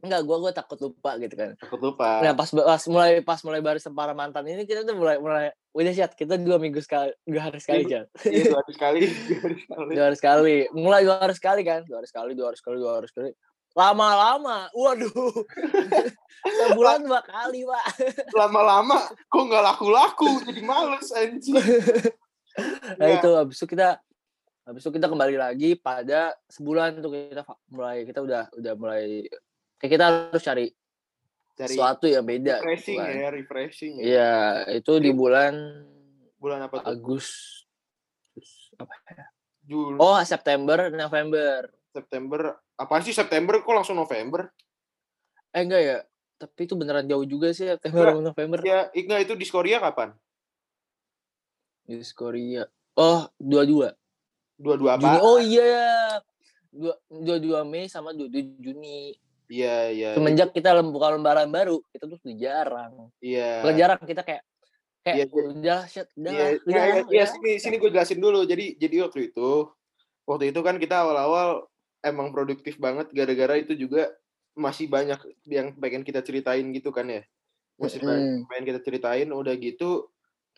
[SPEAKER 1] Enggak, gua gua takut lupa gitu kan.
[SPEAKER 2] takut lupa
[SPEAKER 1] Nah, pas pas mulai pas mulai barisan para mantan ini kita tuh mulai mulai udah siap kita dua minggu sekali dua hari sekali
[SPEAKER 2] Minggu.
[SPEAKER 1] Chat.
[SPEAKER 2] iya dua hari sekali dua hari sekali
[SPEAKER 1] dua hari sekali mulai dua hari sekali kan dua hari sekali dua hari sekali dua hari sekali lama-lama waduh sebulan dua kali pak
[SPEAKER 2] lama-lama kok nggak laku-laku jadi males anjing
[SPEAKER 1] nah
[SPEAKER 2] Ya,
[SPEAKER 1] itu habis itu kita habis itu kita kembali lagi pada sebulan tuh kita mulai kita udah udah mulai kayak kita harus cari
[SPEAKER 2] cari
[SPEAKER 1] sesuatu yang beda gitu
[SPEAKER 2] refreshing
[SPEAKER 1] bulan.
[SPEAKER 2] ya refreshing ya,
[SPEAKER 1] ya itu di bulan
[SPEAKER 2] bulan apa tuh?
[SPEAKER 1] Agus apa ya? Oh September November.
[SPEAKER 2] September apa sih September? Kok langsung November?
[SPEAKER 1] Eh enggak ya tapi itu beneran jauh juga sih ya, September nah, November.
[SPEAKER 2] Ya enggak itu di Korea kapan?
[SPEAKER 1] Di Korea oh dua dua
[SPEAKER 2] dua-dua
[SPEAKER 1] Juni. Oh iya. 22 Mei sama 27 Juni.
[SPEAKER 2] Iya, iya, iya.
[SPEAKER 1] Semenjak kita buka lembaran baru, kita tuh udah jarang.
[SPEAKER 2] Iya.
[SPEAKER 1] Bukan jarang, kita kayak kayak ya, udah shit, udah.
[SPEAKER 2] Iya, iya, iya, iya sini sini gue jelasin dulu. Jadi jadi waktu itu waktu itu kan kita awal-awal emang produktif banget gara-gara itu juga masih banyak yang pengen kita ceritain gitu kan ya. Masih
[SPEAKER 1] mm.
[SPEAKER 2] pengen kita ceritain udah gitu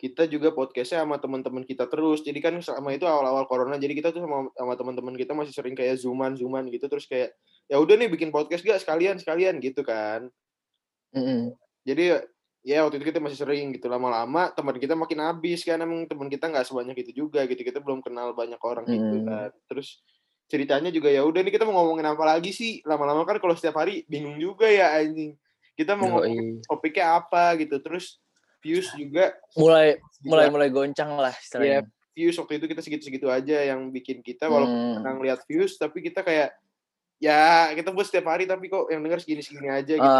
[SPEAKER 2] kita juga podcastnya sama teman-teman kita terus. Jadi kan selama itu awal-awal corona jadi kita tuh sama sama teman-teman kita masih sering kayak zooman zooman gitu terus kayak ya udah nih bikin podcast gak sekalian sekalian gitu kan
[SPEAKER 1] Mm-mm.
[SPEAKER 2] jadi ya waktu itu kita masih sering gitu lama-lama teman kita makin habis kan emang teman kita nggak sebanyak itu juga gitu kita belum kenal banyak orang gitu
[SPEAKER 1] Hmm.
[SPEAKER 2] kan terus ceritanya juga ya udah nih kita mau ngomongin apa lagi sih lama-lama kan kalau setiap hari bingung juga ya anjing kita mau ngomongin topiknya apa gitu terus views juga
[SPEAKER 1] Mulai
[SPEAKER 2] segitu
[SPEAKER 1] mulai mulai goncang lah istilahnya.
[SPEAKER 2] views waktu itu kita segitu-segitu aja yang bikin kita walaupun
[SPEAKER 1] Hmm.
[SPEAKER 2] senang lihat views tapi kita kayak ya kita buat setiap hari tapi kok yang denger segini-segini aja gitu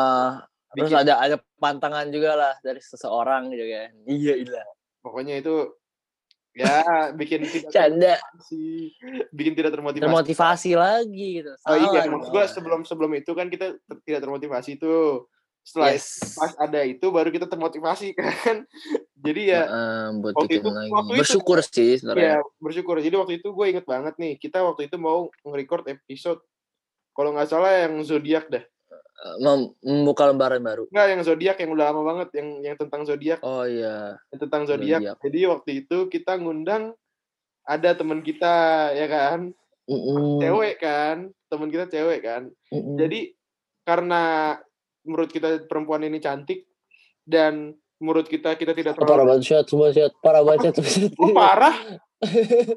[SPEAKER 1] terus
[SPEAKER 2] Bikin-
[SPEAKER 1] ada ada pantangan juga lah dari seseorang gitu kan. Iya, iya.
[SPEAKER 2] pokoknya itu ya bikin tidak
[SPEAKER 1] Canda.
[SPEAKER 2] termotivasi bikin tidak termotivasi
[SPEAKER 1] Termotivasi lagi gitu.
[SPEAKER 2] oh iya
[SPEAKER 1] Salah
[SPEAKER 2] maksud gua
[SPEAKER 1] dong.
[SPEAKER 2] sebelum sebelum itu kan kita ter- tidak termotivasi tuh setelah
[SPEAKER 1] Yes.
[SPEAKER 2] pas ada itu baru kita termotivasi kan jadi ya
[SPEAKER 1] buat
[SPEAKER 2] waktu itu-
[SPEAKER 1] lagi.
[SPEAKER 2] waktu itu-
[SPEAKER 1] Bersyukur sih
[SPEAKER 2] ya
[SPEAKER 1] sebenarnya.
[SPEAKER 2] bersyukur jadi waktu itu gue inget banget nih kita waktu itu mau nge-record episode kalau nggak salah yang zodiak dah
[SPEAKER 1] Mem- membuka lembaran baru.
[SPEAKER 2] nggak yang zodiak yang udah lama banget yang yang tentang zodiak
[SPEAKER 1] Oh iya.
[SPEAKER 2] yang tentang zodiak jadi waktu itu kita ngundang ada teman kita ya kan
[SPEAKER 1] Mm-mm.
[SPEAKER 2] cewek kan teman kita cewek kan
[SPEAKER 1] Mm-mm.
[SPEAKER 2] jadi karena menurut kita perempuan ini cantik dan menurut kita kita tidak
[SPEAKER 1] Oh, parah
[SPEAKER 2] terlalu
[SPEAKER 1] banget shot, semua shot, parah banget shot. shot.
[SPEAKER 2] Kok parah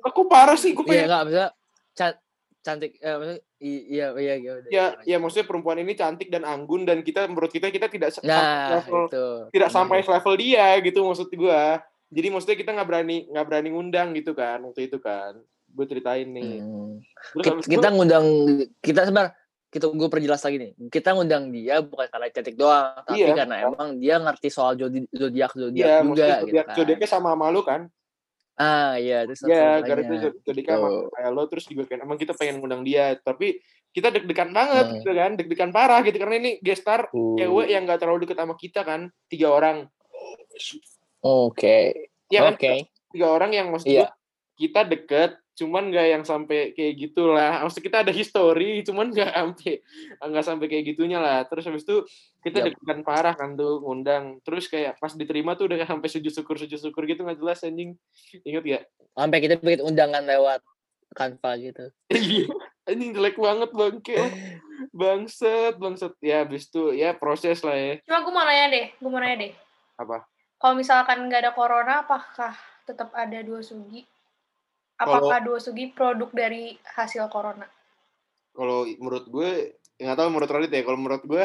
[SPEAKER 2] aku parah sih gue
[SPEAKER 1] Iya
[SPEAKER 2] pengen
[SPEAKER 1] enggak bisa can- cantik eh maksudnya iya iya iya udah.
[SPEAKER 2] ya ya maksudnya perempuan ini cantik dan anggun dan kita menurut kita kita tidak
[SPEAKER 1] Nah,
[SPEAKER 2] level
[SPEAKER 1] itu.
[SPEAKER 2] tidak
[SPEAKER 1] Benar.
[SPEAKER 2] sampai level dia gitu maksud gua jadi maksudnya kita nggak berani nggak berani ngundang gitu kan waktu itu kan gue ceritain nih
[SPEAKER 1] Hmm.
[SPEAKER 2] terus
[SPEAKER 1] Kita, kita ngundang kita sebentar kita gue perjelas lagi nih. Kita ngundang dia bukan karena cantik doang, tapi
[SPEAKER 2] Iya.
[SPEAKER 1] karena emang dia ngerti soal zodiak zodiak
[SPEAKER 2] Iya,
[SPEAKER 1] juga
[SPEAKER 2] maksudnya
[SPEAKER 1] gitu
[SPEAKER 2] zodiak
[SPEAKER 1] kan.
[SPEAKER 2] zodiaknya sama sama lu kan?
[SPEAKER 1] Ah iya,
[SPEAKER 2] Iya,
[SPEAKER 1] makanya.
[SPEAKER 2] gara itu zodiaknya sama
[SPEAKER 1] Gitu.
[SPEAKER 2] kayak lo terus juga kan emang kita pengen ngundang dia, tapi kita deg-degan banget
[SPEAKER 1] Hmm.
[SPEAKER 2] gitu kan, deg-degan parah gitu karena ini gestar
[SPEAKER 1] Uh,
[SPEAKER 2] cewek yang nggak terlalu deket sama kita kan, tiga orang.
[SPEAKER 1] Oke.
[SPEAKER 2] Iya kan?
[SPEAKER 1] Oke.
[SPEAKER 2] Tiga orang yang maksud
[SPEAKER 1] Iya.
[SPEAKER 2] gua, kita deket, cuman nggak yang sampai kayak gitulah. Maksud kita ada history, cuman nggak sampai nggak sampai kayak gitunya lah. Terus habis itu kita
[SPEAKER 1] Yap.
[SPEAKER 2] deg-degan parah kan tuh ngundang. Terus kayak pas diterima tuh udah sampai sujud syukur sujud syukur gitu nggak jelas anjing. Ingat gak?
[SPEAKER 1] Sampai kita bikin undangan lewat Canva gitu.
[SPEAKER 2] Iya, anjing jelek banget bangke. Bangset, bangset. Ya habis itu ya proses lah ya.
[SPEAKER 3] Cuma gue mau nanya deh, gue mau nanya deh.
[SPEAKER 2] Apa?
[SPEAKER 3] Kalau misalkan nggak ada corona, apakah tetap ada dua sugi? Apakah dua sugi produk dari hasil corona?
[SPEAKER 2] Kalau menurut gue, ya nggak tahu menurut Radit ya. Kalau menurut gue,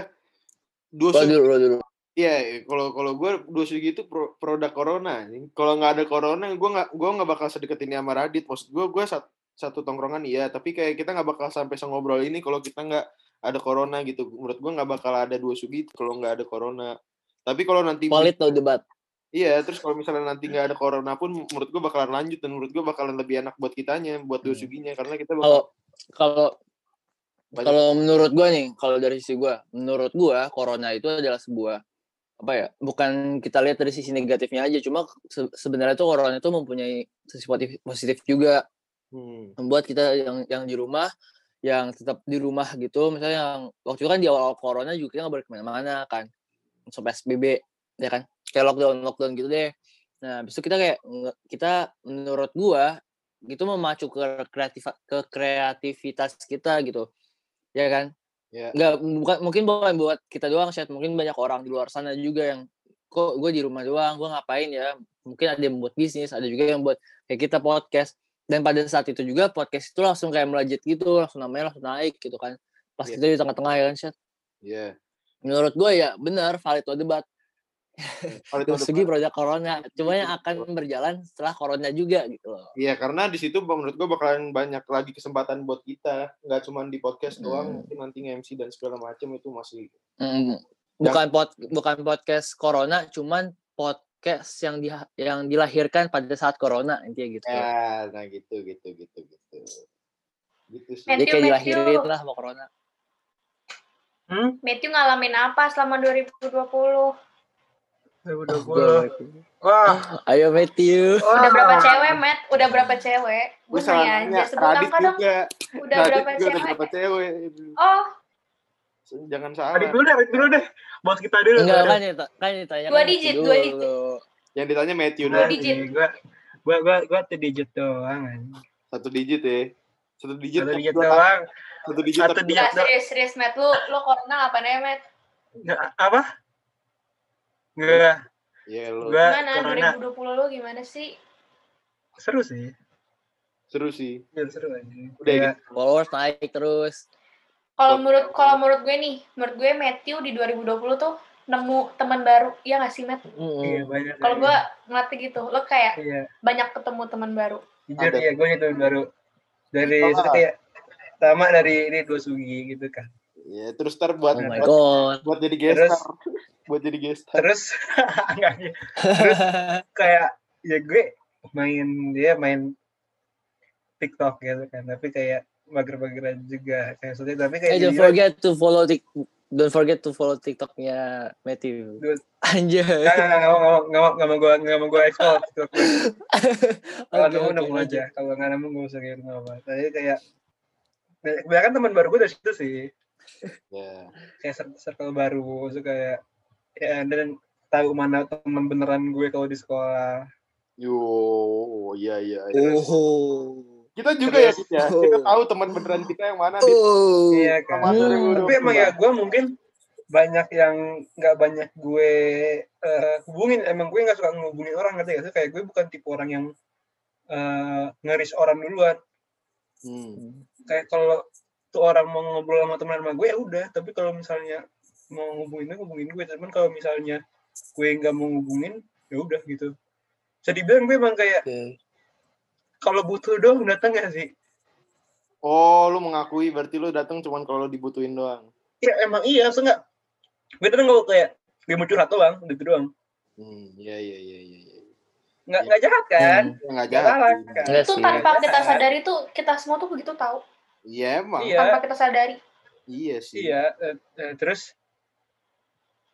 [SPEAKER 2] dua sugi,
[SPEAKER 1] dulu, lo dulu.
[SPEAKER 2] iya. Kalau kalau gue dua sugi itu pro- produk corona. Kalau nggak ada corona, gue nggak gue nggak bakal sedekat ini sama Radit. Maksud gue, gue satu, satu tongkrongan iya. Tapi kayak kita nggak bakal sampai ngobrol ini kalau kita nggak ada corona gitu. Menurut gue nggak bakal ada dua sugi kalau nggak ada corona. Tapi kalau nanti
[SPEAKER 1] Polit no debat.
[SPEAKER 2] Iya, terus kalau misalnya nanti nggak ada corona pun menurut gue bakalan lanjut dan menurut gue bakalan lebih enak buat kitanya, buat dua
[SPEAKER 1] Hmm.
[SPEAKER 2] karena kita
[SPEAKER 1] Kalau
[SPEAKER 2] bakal
[SPEAKER 1] kalau kalau menurut gua nih, kalau dari sisi gua, menurut gua corona itu adalah sebuah apa ya? Bukan kita lihat dari sisi negatifnya aja, cuma se- sebenarnya tuh corona itu mempunyai sisi positif, positif juga
[SPEAKER 2] hmm,
[SPEAKER 1] membuat kita yang yang di rumah yang tetap di rumah gitu misalnya yang waktu itu kan di awal corona juga kita nggak boleh ke mana-mana kan sampai PSBB ya kan? Kayak lockdown lockdown gitu deh. Nah habis itu kita kayak kita menurut gua gitu memacu ke kreatif ke kreativitas kita gitu. Ya kan?
[SPEAKER 2] Ya.
[SPEAKER 1] Nggak bukan mungkin bukan buat kita doang sih mungkin banyak orang di luar sana juga yang kok gue di rumah doang? Gue ngapain ya? Mungkin ada yang buat bisnis ada juga yang buat kayak kita podcast. Dan pada saat itu juga podcast itu langsung kayak melejit gitu langsung namanya langsung naik gitu kan. Pas
[SPEAKER 2] Iya.
[SPEAKER 1] kita di tengah-tengah ya kan Syed.
[SPEAKER 2] ya.
[SPEAKER 1] Menurut gue ya benar valid to debat
[SPEAKER 2] kalau itu
[SPEAKER 1] dari segi produk corona cuma yang akan berjalan setelah corona juga gitu loh
[SPEAKER 2] Iya, karena di situ menurut gue bakalan banyak lagi kesempatan buat kita, nggak cuma di podcast doang,
[SPEAKER 1] Hmm.
[SPEAKER 2] mungkin nanti MC dan segala macam itu masih
[SPEAKER 1] Mm, bukan pod, bukan podcast corona cuman podcast yang di, yang dilahirkan pada saat corona intinya gitu
[SPEAKER 2] ya, nah gitu gitu gitu gitu. Gitu sih.
[SPEAKER 1] Jadi kayak dilahirin lah sama corona.
[SPEAKER 4] Hmm?
[SPEAKER 3] Matthew ngalamin apa selama 2020?
[SPEAKER 4] 2020. Wah,
[SPEAKER 1] Ayo Matthew.
[SPEAKER 3] Udah
[SPEAKER 4] wah.
[SPEAKER 3] berapa cewek, Matt? Udah berapa cewek?
[SPEAKER 2] Gue salah
[SPEAKER 3] nanya
[SPEAKER 2] Radit
[SPEAKER 3] angka dong.
[SPEAKER 2] juga.
[SPEAKER 3] Udah
[SPEAKER 2] Radit
[SPEAKER 3] berapa
[SPEAKER 2] juga udah
[SPEAKER 3] cewek?
[SPEAKER 2] berapa cewek.
[SPEAKER 3] Oh,
[SPEAKER 2] Jangan salah.
[SPEAKER 4] Adit dulu deh, Adit dulu deh. Bos kita dulu.
[SPEAKER 1] Enggak kan ya, kan ditanya
[SPEAKER 3] Dua digit, dua digit.
[SPEAKER 2] Yang ditanya Matthew
[SPEAKER 3] Dua digit.
[SPEAKER 4] Gue, gue, gue, gue tuh digit doang.
[SPEAKER 2] Satu digit ya. Satu digit.
[SPEAKER 4] Satu digit doang.
[SPEAKER 2] Satu digit.
[SPEAKER 4] Satu digit.
[SPEAKER 3] Serius, serius, Matt. Lu, lu corona apa nih, Matt?
[SPEAKER 4] Nggak, apa? Enggak,
[SPEAKER 2] Iya lo.
[SPEAKER 4] Gua-
[SPEAKER 3] Gimana?
[SPEAKER 4] corona.
[SPEAKER 3] 2020 lu gimana sih?
[SPEAKER 4] seru sih.
[SPEAKER 2] Seru sih.
[SPEAKER 4] Ya, seru aja.
[SPEAKER 2] Udah
[SPEAKER 4] Kayak,
[SPEAKER 1] Followers naik terus.
[SPEAKER 3] Kalau menurut kalau menurut gue nih, menurut gue Matthew di 2020 tuh nemu teman baru. Iya nggak sih, Matt?
[SPEAKER 4] Iya, banyak.
[SPEAKER 3] Kalau
[SPEAKER 4] ya.
[SPEAKER 3] gue ngelatih gitu, lo kayak
[SPEAKER 4] Iya,
[SPEAKER 3] banyak ketemu teman baru.
[SPEAKER 4] jujur ya, gue gitu baru. Dari
[SPEAKER 2] Oh.
[SPEAKER 4] itu kayak sama dari ini dua sugi gitu kan.
[SPEAKER 2] Iya, terus ntar buat
[SPEAKER 1] Oh my
[SPEAKER 2] buat,
[SPEAKER 1] god.
[SPEAKER 2] buat jadi
[SPEAKER 4] Terus-
[SPEAKER 2] gestar. buat jadi gestar.
[SPEAKER 4] Terus, enggak, enggak. terus kayak ya gue main dia main TikTok gitu kan tapi kayak mager-mageran juga kayak maksudnya tapi kayak
[SPEAKER 1] Hey, don't
[SPEAKER 4] jujur-
[SPEAKER 1] forget to follow tik don't forget to follow TikToknya Matthew.
[SPEAKER 4] Dude.
[SPEAKER 1] Anjay.
[SPEAKER 4] nggak nggak nggak mau nggak mau nggak mau gue nggak mau gue ekspor TikTok kalau
[SPEAKER 1] Oke,
[SPEAKER 4] nemu
[SPEAKER 1] oke,
[SPEAKER 4] nemu aja kalau nggak nemu gue usah kayak nggak apa tapi kayak kebanyakan teman baru gue dari situ sih
[SPEAKER 2] Ya.
[SPEAKER 4] kayak cir- circle baru so kayak ya dan tahu mana teman beneran gue kalau di sekolah
[SPEAKER 2] Yo, iya iya. iya.
[SPEAKER 1] Oh.
[SPEAKER 2] Kita juga ya,
[SPEAKER 4] Terus-
[SPEAKER 2] ya. Kita tahu teman beneran kita yang mana di
[SPEAKER 1] Oh.
[SPEAKER 4] iya kan
[SPEAKER 1] Hmm.
[SPEAKER 2] 2020.
[SPEAKER 4] tapi emang ya gue mungkin banyak yang nggak banyak gue eh, hubungin emang gue nggak suka ngehubungin orang ngerti gak sih kayak gue bukan tipe orang yang eh, ngeris orang duluan
[SPEAKER 2] Hmm.
[SPEAKER 4] kayak kalau tuh orang mau ngobrol sama teman sama gue ya udah tapi kalau misalnya mau ngubungin gue ngubungin gue cuman kalau misalnya gue nggak mau ngubungin ya udah gitu bisa dibilang gue emang kayak
[SPEAKER 1] Oke.
[SPEAKER 4] kalau butuh doang datang gak sih
[SPEAKER 2] Oh, lu mengakui berarti lu datang cuman kalau dibutuhin doang.
[SPEAKER 4] ya emang iya so nggak gue datang kalau kayak gue mau curhat doang gitu doang
[SPEAKER 2] Hmm, iya iya iya iya. iya.
[SPEAKER 4] nggak nggak jahat kan
[SPEAKER 2] Ya nggak
[SPEAKER 4] Nggak
[SPEAKER 2] jahat. sih.
[SPEAKER 4] kan?
[SPEAKER 3] Itu
[SPEAKER 1] sih.
[SPEAKER 3] tanpa kita sadari tuh kita semua tuh begitu tahu.
[SPEAKER 2] Iya emang.
[SPEAKER 4] Iya.
[SPEAKER 3] Tanpa kita sadari.
[SPEAKER 2] Iya sih.
[SPEAKER 4] iya eh, eh, terus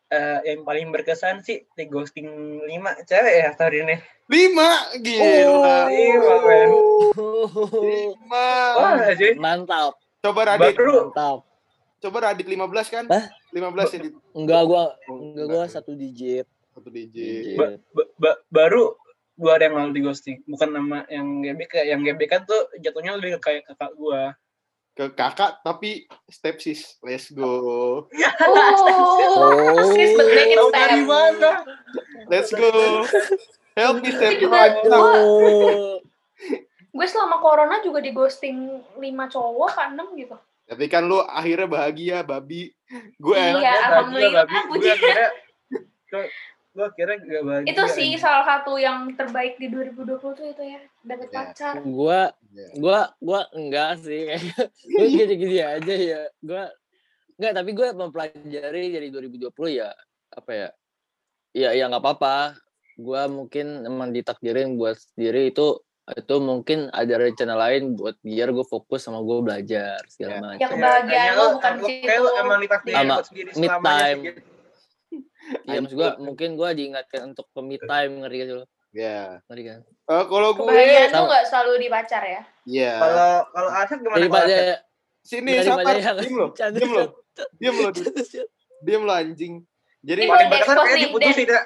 [SPEAKER 4] eh, yang paling berkesan sih di ghosting 5 cewek ya tahun ini
[SPEAKER 2] Lima, gila.
[SPEAKER 4] Lima, men.
[SPEAKER 2] Lima.
[SPEAKER 4] wah sih
[SPEAKER 1] Mantap,
[SPEAKER 2] Coba Radit,
[SPEAKER 4] baru
[SPEAKER 1] mantap.
[SPEAKER 2] coba Radit 15 kan?
[SPEAKER 1] Hah?
[SPEAKER 2] 15 ya di
[SPEAKER 1] Enggak gua
[SPEAKER 2] Oh,
[SPEAKER 1] enggak gua satu digit.
[SPEAKER 2] satu DJ.
[SPEAKER 1] Digit.
[SPEAKER 4] ba- ba- ba- baru dua hari yang lalu di ghosting bukan nama yang GBK yang GBK tuh jatuhnya lebih ke kayak kakak gua
[SPEAKER 2] Ke kakak tapi stepsis. Let's go.
[SPEAKER 3] Oh,
[SPEAKER 1] Oh.
[SPEAKER 3] sis but make it
[SPEAKER 4] tahu dari
[SPEAKER 3] step.
[SPEAKER 4] mana
[SPEAKER 2] Let's go. Help me step.
[SPEAKER 1] Oh.
[SPEAKER 3] Gue selama corona juga di ghosting 5 cowok kan 6 gitu.
[SPEAKER 2] Tapi kan lu akhirnya bahagia, babi. Gue
[SPEAKER 3] Iya.
[SPEAKER 4] Ya,
[SPEAKER 3] alhamdulillah.
[SPEAKER 4] Gue akhirnya gue akhirnya gak bahagia.
[SPEAKER 3] Itu sih salah satu yang terbaik di 2020 tuh itu ya. Dapet
[SPEAKER 2] Ya.
[SPEAKER 3] pacar.
[SPEAKER 1] Gua
[SPEAKER 2] Iya.
[SPEAKER 1] gua gua enggak sih gue gini-gini aja ya gua enggak tapi gue mempelajari dari 2020 ya apa ya ya ya nggak apa-apa gue mungkin emang ditakdirin buat sendiri itu itu mungkin ada rencana lain buat biar gue fokus sama gue belajar segala
[SPEAKER 2] Ya.
[SPEAKER 1] macam
[SPEAKER 3] Ya, kebahagiaan
[SPEAKER 4] kayaknya
[SPEAKER 3] lo bukan
[SPEAKER 4] lo-
[SPEAKER 3] di
[SPEAKER 4] kayak
[SPEAKER 3] situ.
[SPEAKER 4] lo emang ditakdirin buat sendiri selamanya
[SPEAKER 1] time.
[SPEAKER 4] gitu.
[SPEAKER 1] Iya maksud gue mungkin gue diingatkan untuk me time ngerti gak sih lo
[SPEAKER 2] Ya.
[SPEAKER 1] ngerti kan
[SPEAKER 2] Eh, kalau gue,
[SPEAKER 3] Kebahagiaan tuh
[SPEAKER 1] Sama.
[SPEAKER 3] nggak selalu di pacar ya.
[SPEAKER 2] ya.
[SPEAKER 4] Kalau kalau Arsyad gimana?
[SPEAKER 1] daripada?
[SPEAKER 2] Sini, sabar. Diem lo. Diem lo. Diem lo. Diem lo anjing. Jadi
[SPEAKER 3] Ini
[SPEAKER 4] paling berkesan
[SPEAKER 3] expose
[SPEAKER 4] kayak diputusin ya.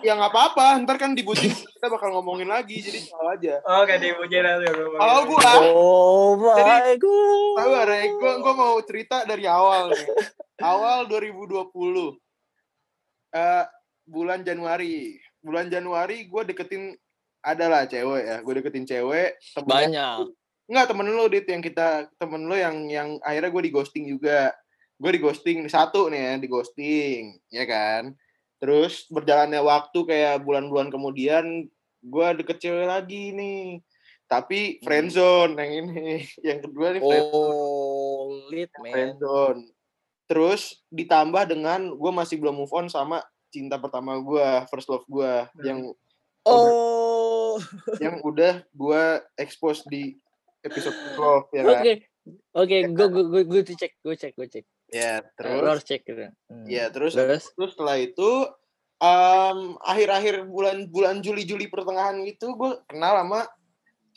[SPEAKER 2] ya nggak apa-apa. Ntar kan dibucin kita bakal ngomongin lagi. Jadi tahu aja.
[SPEAKER 4] Oke, dipuji nanti.
[SPEAKER 2] Kalau gue
[SPEAKER 1] oh my
[SPEAKER 2] Jadi,
[SPEAKER 1] god
[SPEAKER 2] tahu ada gue gue mau cerita dari awal nih. Awal 2020. Eh bulan Januari. Bulan Januari gue deketin adalah cewek ya. Gue deketin cewek. temen-
[SPEAKER 1] banyak
[SPEAKER 2] Enggak temen lu dit yang kita temen lu yang yang akhirnya gue di ghosting juga. Gue di ghosting satu nih ya di ghosting, ya kan. Terus berjalannya waktu kayak bulan-bulan kemudian gue deket cewek lagi nih. Tapi friendzone yang ini, yang kedua nih friendzone.
[SPEAKER 1] oh lit man
[SPEAKER 2] friendzone. Terus ditambah dengan gue masih belum move on sama cinta pertama gue, first love gue, yang
[SPEAKER 1] oh
[SPEAKER 2] yang udah gue expose di episode love ya
[SPEAKER 1] Oke.
[SPEAKER 2] kan.
[SPEAKER 1] Oke, gue gue gue gue tuh cek, gue cek, gue cek.
[SPEAKER 2] Ya
[SPEAKER 1] Lo
[SPEAKER 2] terus,
[SPEAKER 1] harus cek gitu. Hmm.
[SPEAKER 2] ya terus,
[SPEAKER 1] Terus?
[SPEAKER 2] terus setelah itu em, akhir-akhir bulan bulan Juli Juli pertengahan itu gue kenal sama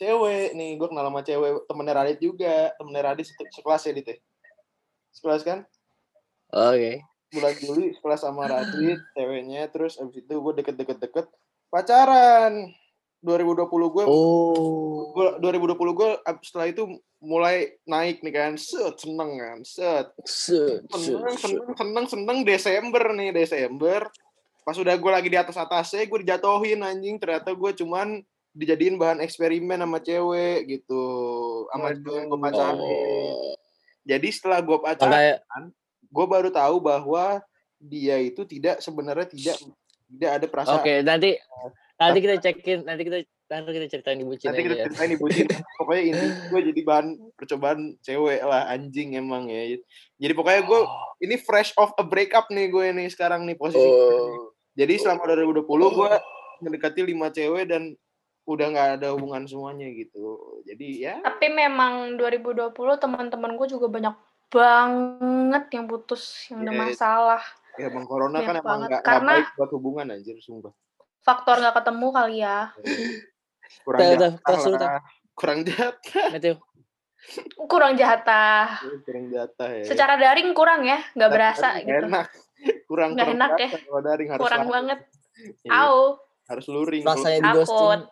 [SPEAKER 2] cewek nih, gue kenal sama cewek temennya Radit juga, temennya Radit se- sekelas ya dit ya? Sekelas kan?
[SPEAKER 1] Oke.
[SPEAKER 2] bulan Juli sekelas sama Radit ceweknya. Terus abis itu gue deket-deket-deket pacaran. 2020 gue
[SPEAKER 1] Oh.
[SPEAKER 2] gue 2020 gue setelah itu mulai naik nih kan. Set seneng kan set. Seneng seneng seneng seneng Desember nih Desember. Pas udah gue lagi di atas atasnya gue dijatuhin anjing. Ternyata gue cuman dijadiin bahan eksperimen sama cewek gitu. Sama cewek gue pacarin.
[SPEAKER 1] Oh.
[SPEAKER 2] jadi setelah gue pacaran gue baru tahu bahwa dia itu tidak sebenarnya tidak tidak ada perasaan.
[SPEAKER 1] Oke, nanti nanti kita cekin, nanti kita nanti kita ceritain di bucin
[SPEAKER 2] Nanti kita ceritain nih bucin. pokoknya ini gue jadi bahan percobaan cewek lah anjing emang ya. Jadi pokoknya gue ini fresh off a breakup nih gue nih sekarang nih posisi.
[SPEAKER 1] Oh.
[SPEAKER 2] Jadi selama 2020 gue mendekati lima cewek dan udah nggak ada hubungan semuanya gitu. Jadi ya
[SPEAKER 3] Tapi memang 2020 teman-teman gue juga banyak banget yang putus, yang ada
[SPEAKER 2] Iya.
[SPEAKER 3] masalah.
[SPEAKER 2] ya bang corona
[SPEAKER 3] Banyak
[SPEAKER 2] kan emang
[SPEAKER 3] banget.
[SPEAKER 2] nggak nggak
[SPEAKER 3] Karena-
[SPEAKER 2] baik buat hubungan anjir sumpah.
[SPEAKER 3] Faktor nggak ketemu kali ya.
[SPEAKER 2] Kurang jatah lah. Kurang jatah.
[SPEAKER 1] Matthew.
[SPEAKER 3] Kurang jatah.
[SPEAKER 2] Kurang jatah ya.
[SPEAKER 3] Secara daring kurang ya, nggak berasa gitu.
[SPEAKER 2] enak. Kurang
[SPEAKER 3] Nggak
[SPEAKER 2] kurang
[SPEAKER 3] enak ya.
[SPEAKER 2] daring harus
[SPEAKER 3] Kurang
[SPEAKER 2] langsung.
[SPEAKER 3] banget.
[SPEAKER 2] Iya.
[SPEAKER 3] Au.
[SPEAKER 2] Harus luring
[SPEAKER 1] rasanya di
[SPEAKER 3] Takut.
[SPEAKER 1] ghosting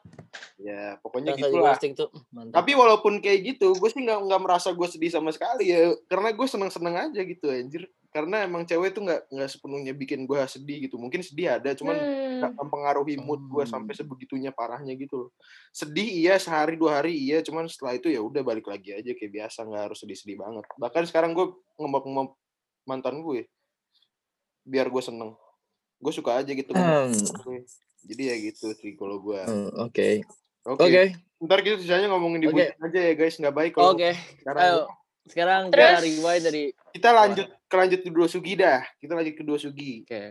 [SPEAKER 2] ya pokoknya
[SPEAKER 1] di
[SPEAKER 2] gitu lah
[SPEAKER 1] ghosting tuh mantap.
[SPEAKER 2] Tapi walaupun kayak gitu gue sih nggak nggak merasa gue sedih sama sekali ya karena gue seneng seneng aja gitu anjir. Karena emang cewek tuh nggak nggak sepenuhnya bikin gue sedih gitu. Mungkin sedih ada cuman
[SPEAKER 3] Hmm.
[SPEAKER 2] nggak mempengaruhi mood gue
[SPEAKER 1] Hmm.
[SPEAKER 2] sampai sebegitunya parahnya gitu loh. Sedih iya sehari dua hari iya cuman setelah itu ya udah balik lagi aja kayak biasa nggak harus sedih-sedih banget. Bahkan sekarang gue ngembak ngembak mantan gue biar gue seneng. Gue suka aja gitu
[SPEAKER 1] Hmm.
[SPEAKER 2] Jadi ya gitu sih kalau gue
[SPEAKER 1] hmm, oke.
[SPEAKER 2] Oke
[SPEAKER 1] oke.
[SPEAKER 2] ntar kita sisanya ngomongin di bucin aja ya guys. Nggak baik kalau
[SPEAKER 1] oke.
[SPEAKER 2] sekarang
[SPEAKER 1] ayo
[SPEAKER 2] ya.
[SPEAKER 1] sekarang
[SPEAKER 3] Terus?
[SPEAKER 1] kita rewind dari
[SPEAKER 2] kita lanjut ke lanjut ke dua sugi dah. Kita lanjut ke dua sugi
[SPEAKER 1] oke.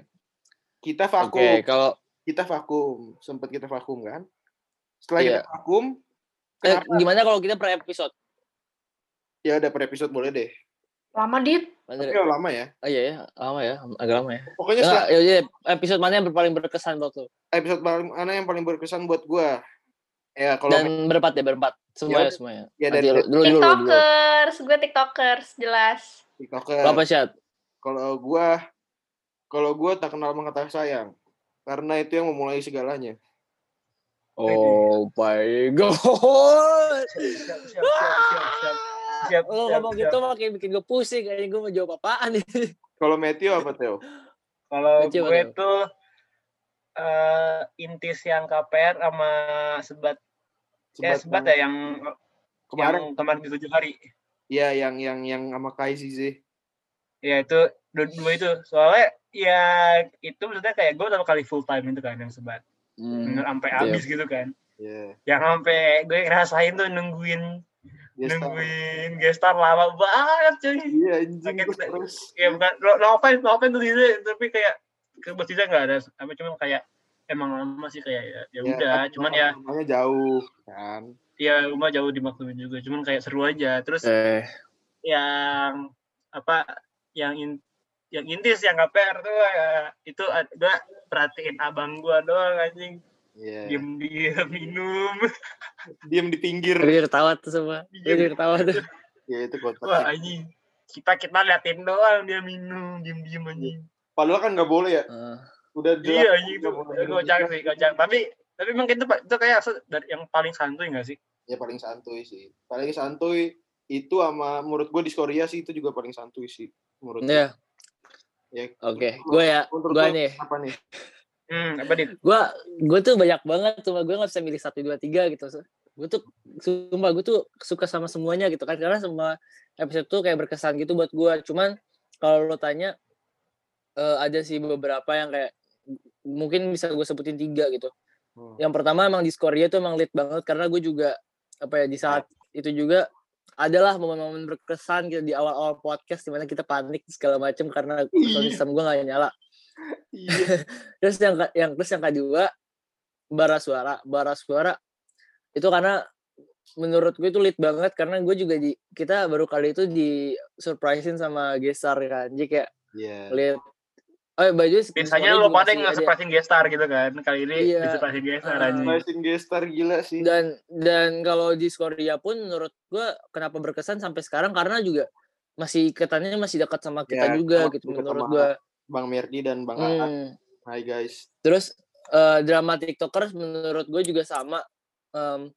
[SPEAKER 2] Kita
[SPEAKER 1] oke
[SPEAKER 2] vakum.
[SPEAKER 1] kalau
[SPEAKER 2] kita vakum. Sempat kita vakum kan? Setelah
[SPEAKER 1] Iya.
[SPEAKER 2] kita vakum
[SPEAKER 1] eh,
[SPEAKER 2] kenapa?
[SPEAKER 1] gimana kalau kita per episode?
[SPEAKER 2] Ya udah per episode boleh deh
[SPEAKER 3] Lama dit.
[SPEAKER 2] tapi udah lama ya
[SPEAKER 1] Oh iya ya, lama ya, agak lama ya.
[SPEAKER 2] pokoknya setelah
[SPEAKER 1] ya, ya, episode mana yang paling berkesan buat lo?
[SPEAKER 2] episode paling mana yang paling berkesan buat gua ya kalau
[SPEAKER 1] Dan berempat ya, berempat. Semuanya,
[SPEAKER 2] Ya,
[SPEAKER 1] semuanya.
[SPEAKER 2] ya dari
[SPEAKER 1] lu- dulu, dulu, dulu, dulu.
[SPEAKER 3] Tiktokers, gue tiktokers, jelas.
[SPEAKER 2] tiktoker
[SPEAKER 1] Lo apa, Syat?
[SPEAKER 2] kalau gua kalau gua tak kenal tak sayang karena itu yang memulai segalanya
[SPEAKER 1] Oh my god.
[SPEAKER 4] Siap, siap, siap, siap, siap. Siap,
[SPEAKER 1] Lo
[SPEAKER 4] siap,
[SPEAKER 1] ngomong
[SPEAKER 4] siap.
[SPEAKER 1] gitu makin bikin gue pusing. Kayaknya gue mau jawab apaan nih.
[SPEAKER 2] kalau Matthew apa Theo
[SPEAKER 4] Kalau gue
[SPEAKER 1] Bang.
[SPEAKER 4] tuh eh intis yang KPR sama sebat ya sebat ya yang
[SPEAKER 2] kemarin
[SPEAKER 4] yang kemarin di tujuh hari.
[SPEAKER 2] Iya yang yang yang sama Kai sih sih.
[SPEAKER 4] Ya itu dua, dua itu soalnya ya itu maksudnya kayak gue udah kali full time itu kan yang sebat
[SPEAKER 1] Hmm.
[SPEAKER 4] bener sampai
[SPEAKER 1] Iya.
[SPEAKER 4] habis gitu kan.
[SPEAKER 2] Iya.
[SPEAKER 4] Yang sampai gue ngerasain tuh nungguin. Nungguin gestar lama banget cuy.
[SPEAKER 2] Iya anjing terus.
[SPEAKER 4] Ya bukan no, offense, no offense tapi kayak ke bos Diza nggak ada apa cuman kayak emang lama sih kayak ya, ya udah
[SPEAKER 2] tapi
[SPEAKER 4] cuman ya
[SPEAKER 2] rumahnya jauh kan.
[SPEAKER 4] ya rumah jauh dimaklumin juga cuman kayak seru aja terus
[SPEAKER 1] Eh,
[SPEAKER 4] yang apa yang in, yang intis yang KPR tuh ya, itu ada perhatiin abang gua doang anjing
[SPEAKER 2] Iya.
[SPEAKER 4] diem diem minum
[SPEAKER 2] Diam di pinggir.
[SPEAKER 1] dia ketawa tuh semua. Dia
[SPEAKER 4] Iya.
[SPEAKER 1] ketawa tuh.
[SPEAKER 2] Ya itu kotak.
[SPEAKER 4] wah anjing kita kita liatin doang dia minum diem diem anjing
[SPEAKER 2] Padahal kan nggak boleh ya.
[SPEAKER 1] Eh,
[SPEAKER 2] Udah jelas.
[SPEAKER 4] iya anjing itu
[SPEAKER 2] nggak boleh minum.
[SPEAKER 4] kocak sih kocak tapi tapi emang itu itu kayak dari yang paling santuy nggak sih
[SPEAKER 2] Ya paling santuy sih. Paling santuy itu sama menurut gue di Korea sih itu juga paling santuy sih menurut gue.
[SPEAKER 1] Iya,
[SPEAKER 2] Ya.
[SPEAKER 1] oke. Gue ya, gue nih.
[SPEAKER 2] Apa nih?
[SPEAKER 4] Hmm. Apa dit?
[SPEAKER 1] Gue gue tuh banyak banget cuma gue nggak bisa milih satu dua tiga gitu. Gue tuh sumpah gue tuh suka sama semuanya gitu kan karena semua episode tuh kayak berkesan gitu buat gue cuman kalau lo tanya eh, ada sih beberapa yang kayak mungkin bisa gue sebutin tiga gitu.
[SPEAKER 2] Hmm.
[SPEAKER 1] yang pertama emang di Korea tuh emang lit banget karena gue juga apa ya di saat itu juga adalah momen-momen berkesan gitu di awal-awal podcast di mana kita panik segala macem karena system gue gak nyala. terus yang ke- yang terus yang kedua bara suara bara suara itu karena menurut gue itu lit banget karena gue juga di kita baru kali itu di surprisein sama Gestar kan jadi kayak
[SPEAKER 2] Iya.
[SPEAKER 1] lihat oh by the way,
[SPEAKER 4] biasanya lo pada yang
[SPEAKER 1] ada.
[SPEAKER 4] nge-surprisein gestar gitu kan kali ini
[SPEAKER 1] Iya.
[SPEAKER 4] di-surprisein gestar
[SPEAKER 1] Ah.
[SPEAKER 4] anjing
[SPEAKER 2] Rising gestar gila sih.
[SPEAKER 1] dan dan kalau di Korea pun menurut gue kenapa berkesan sampai sekarang karena juga masih ikatannya masih dekat sama kita
[SPEAKER 2] Ya,
[SPEAKER 1] juga gitu menurut
[SPEAKER 2] sama
[SPEAKER 1] gue
[SPEAKER 2] Bang Merdi dan Bang
[SPEAKER 1] hmm.
[SPEAKER 2] Hai guys.
[SPEAKER 1] Terus eh, drama TikTokers menurut gue juga sama em,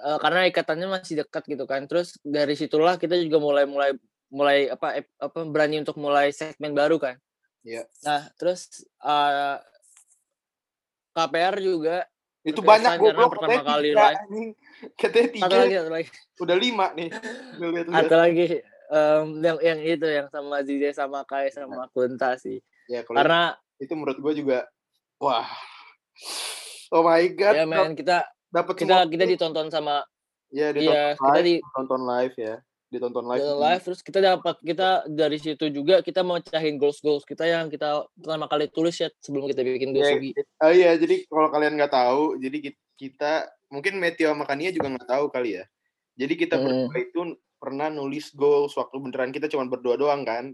[SPEAKER 1] eh, karena ikatannya masih dekat gitu kan. Terus dari situlah kita juga mulai mulai mulai apa apa berani untuk mulai segmen baru kan.
[SPEAKER 2] Iya.
[SPEAKER 1] Nah, terus eh, KPR juga
[SPEAKER 2] Itu banyak
[SPEAKER 1] karena
[SPEAKER 2] goblok
[SPEAKER 1] pertama kali live.
[SPEAKER 2] anjing. Katanya tiga.
[SPEAKER 1] satu lagi satu lagi
[SPEAKER 2] Udah lima nih. Gue
[SPEAKER 1] satu lagi em, yang yang itu yang sama Zize sama Kai sama Kunta sih.
[SPEAKER 2] Ya kalau
[SPEAKER 1] Karena
[SPEAKER 2] itu menurut gue juga wah. Oh my god.
[SPEAKER 1] ya men kita
[SPEAKER 2] dapat
[SPEAKER 1] kita kita ditonton sama
[SPEAKER 2] ya
[SPEAKER 1] iya
[SPEAKER 2] ditonton
[SPEAKER 1] kita
[SPEAKER 2] live,
[SPEAKER 1] di
[SPEAKER 2] tonton live ya. Ditonton live.
[SPEAKER 1] Live, live terus kita dapat kita dari situ juga kita mau cahin goals goals kita yang kita pertama kali tulis ya sebelum kita bikin
[SPEAKER 2] Ya,
[SPEAKER 1] goals
[SPEAKER 2] oh iya, jadi kalau kalian nggak tahu, jadi ki- kita mungkin Meteo sama Kania juga nggak tahu kali ya. Jadi kita
[SPEAKER 1] Hmm.
[SPEAKER 2] berdua itu pernah nulis goals waktu beneran kita cuma berdua doang kan.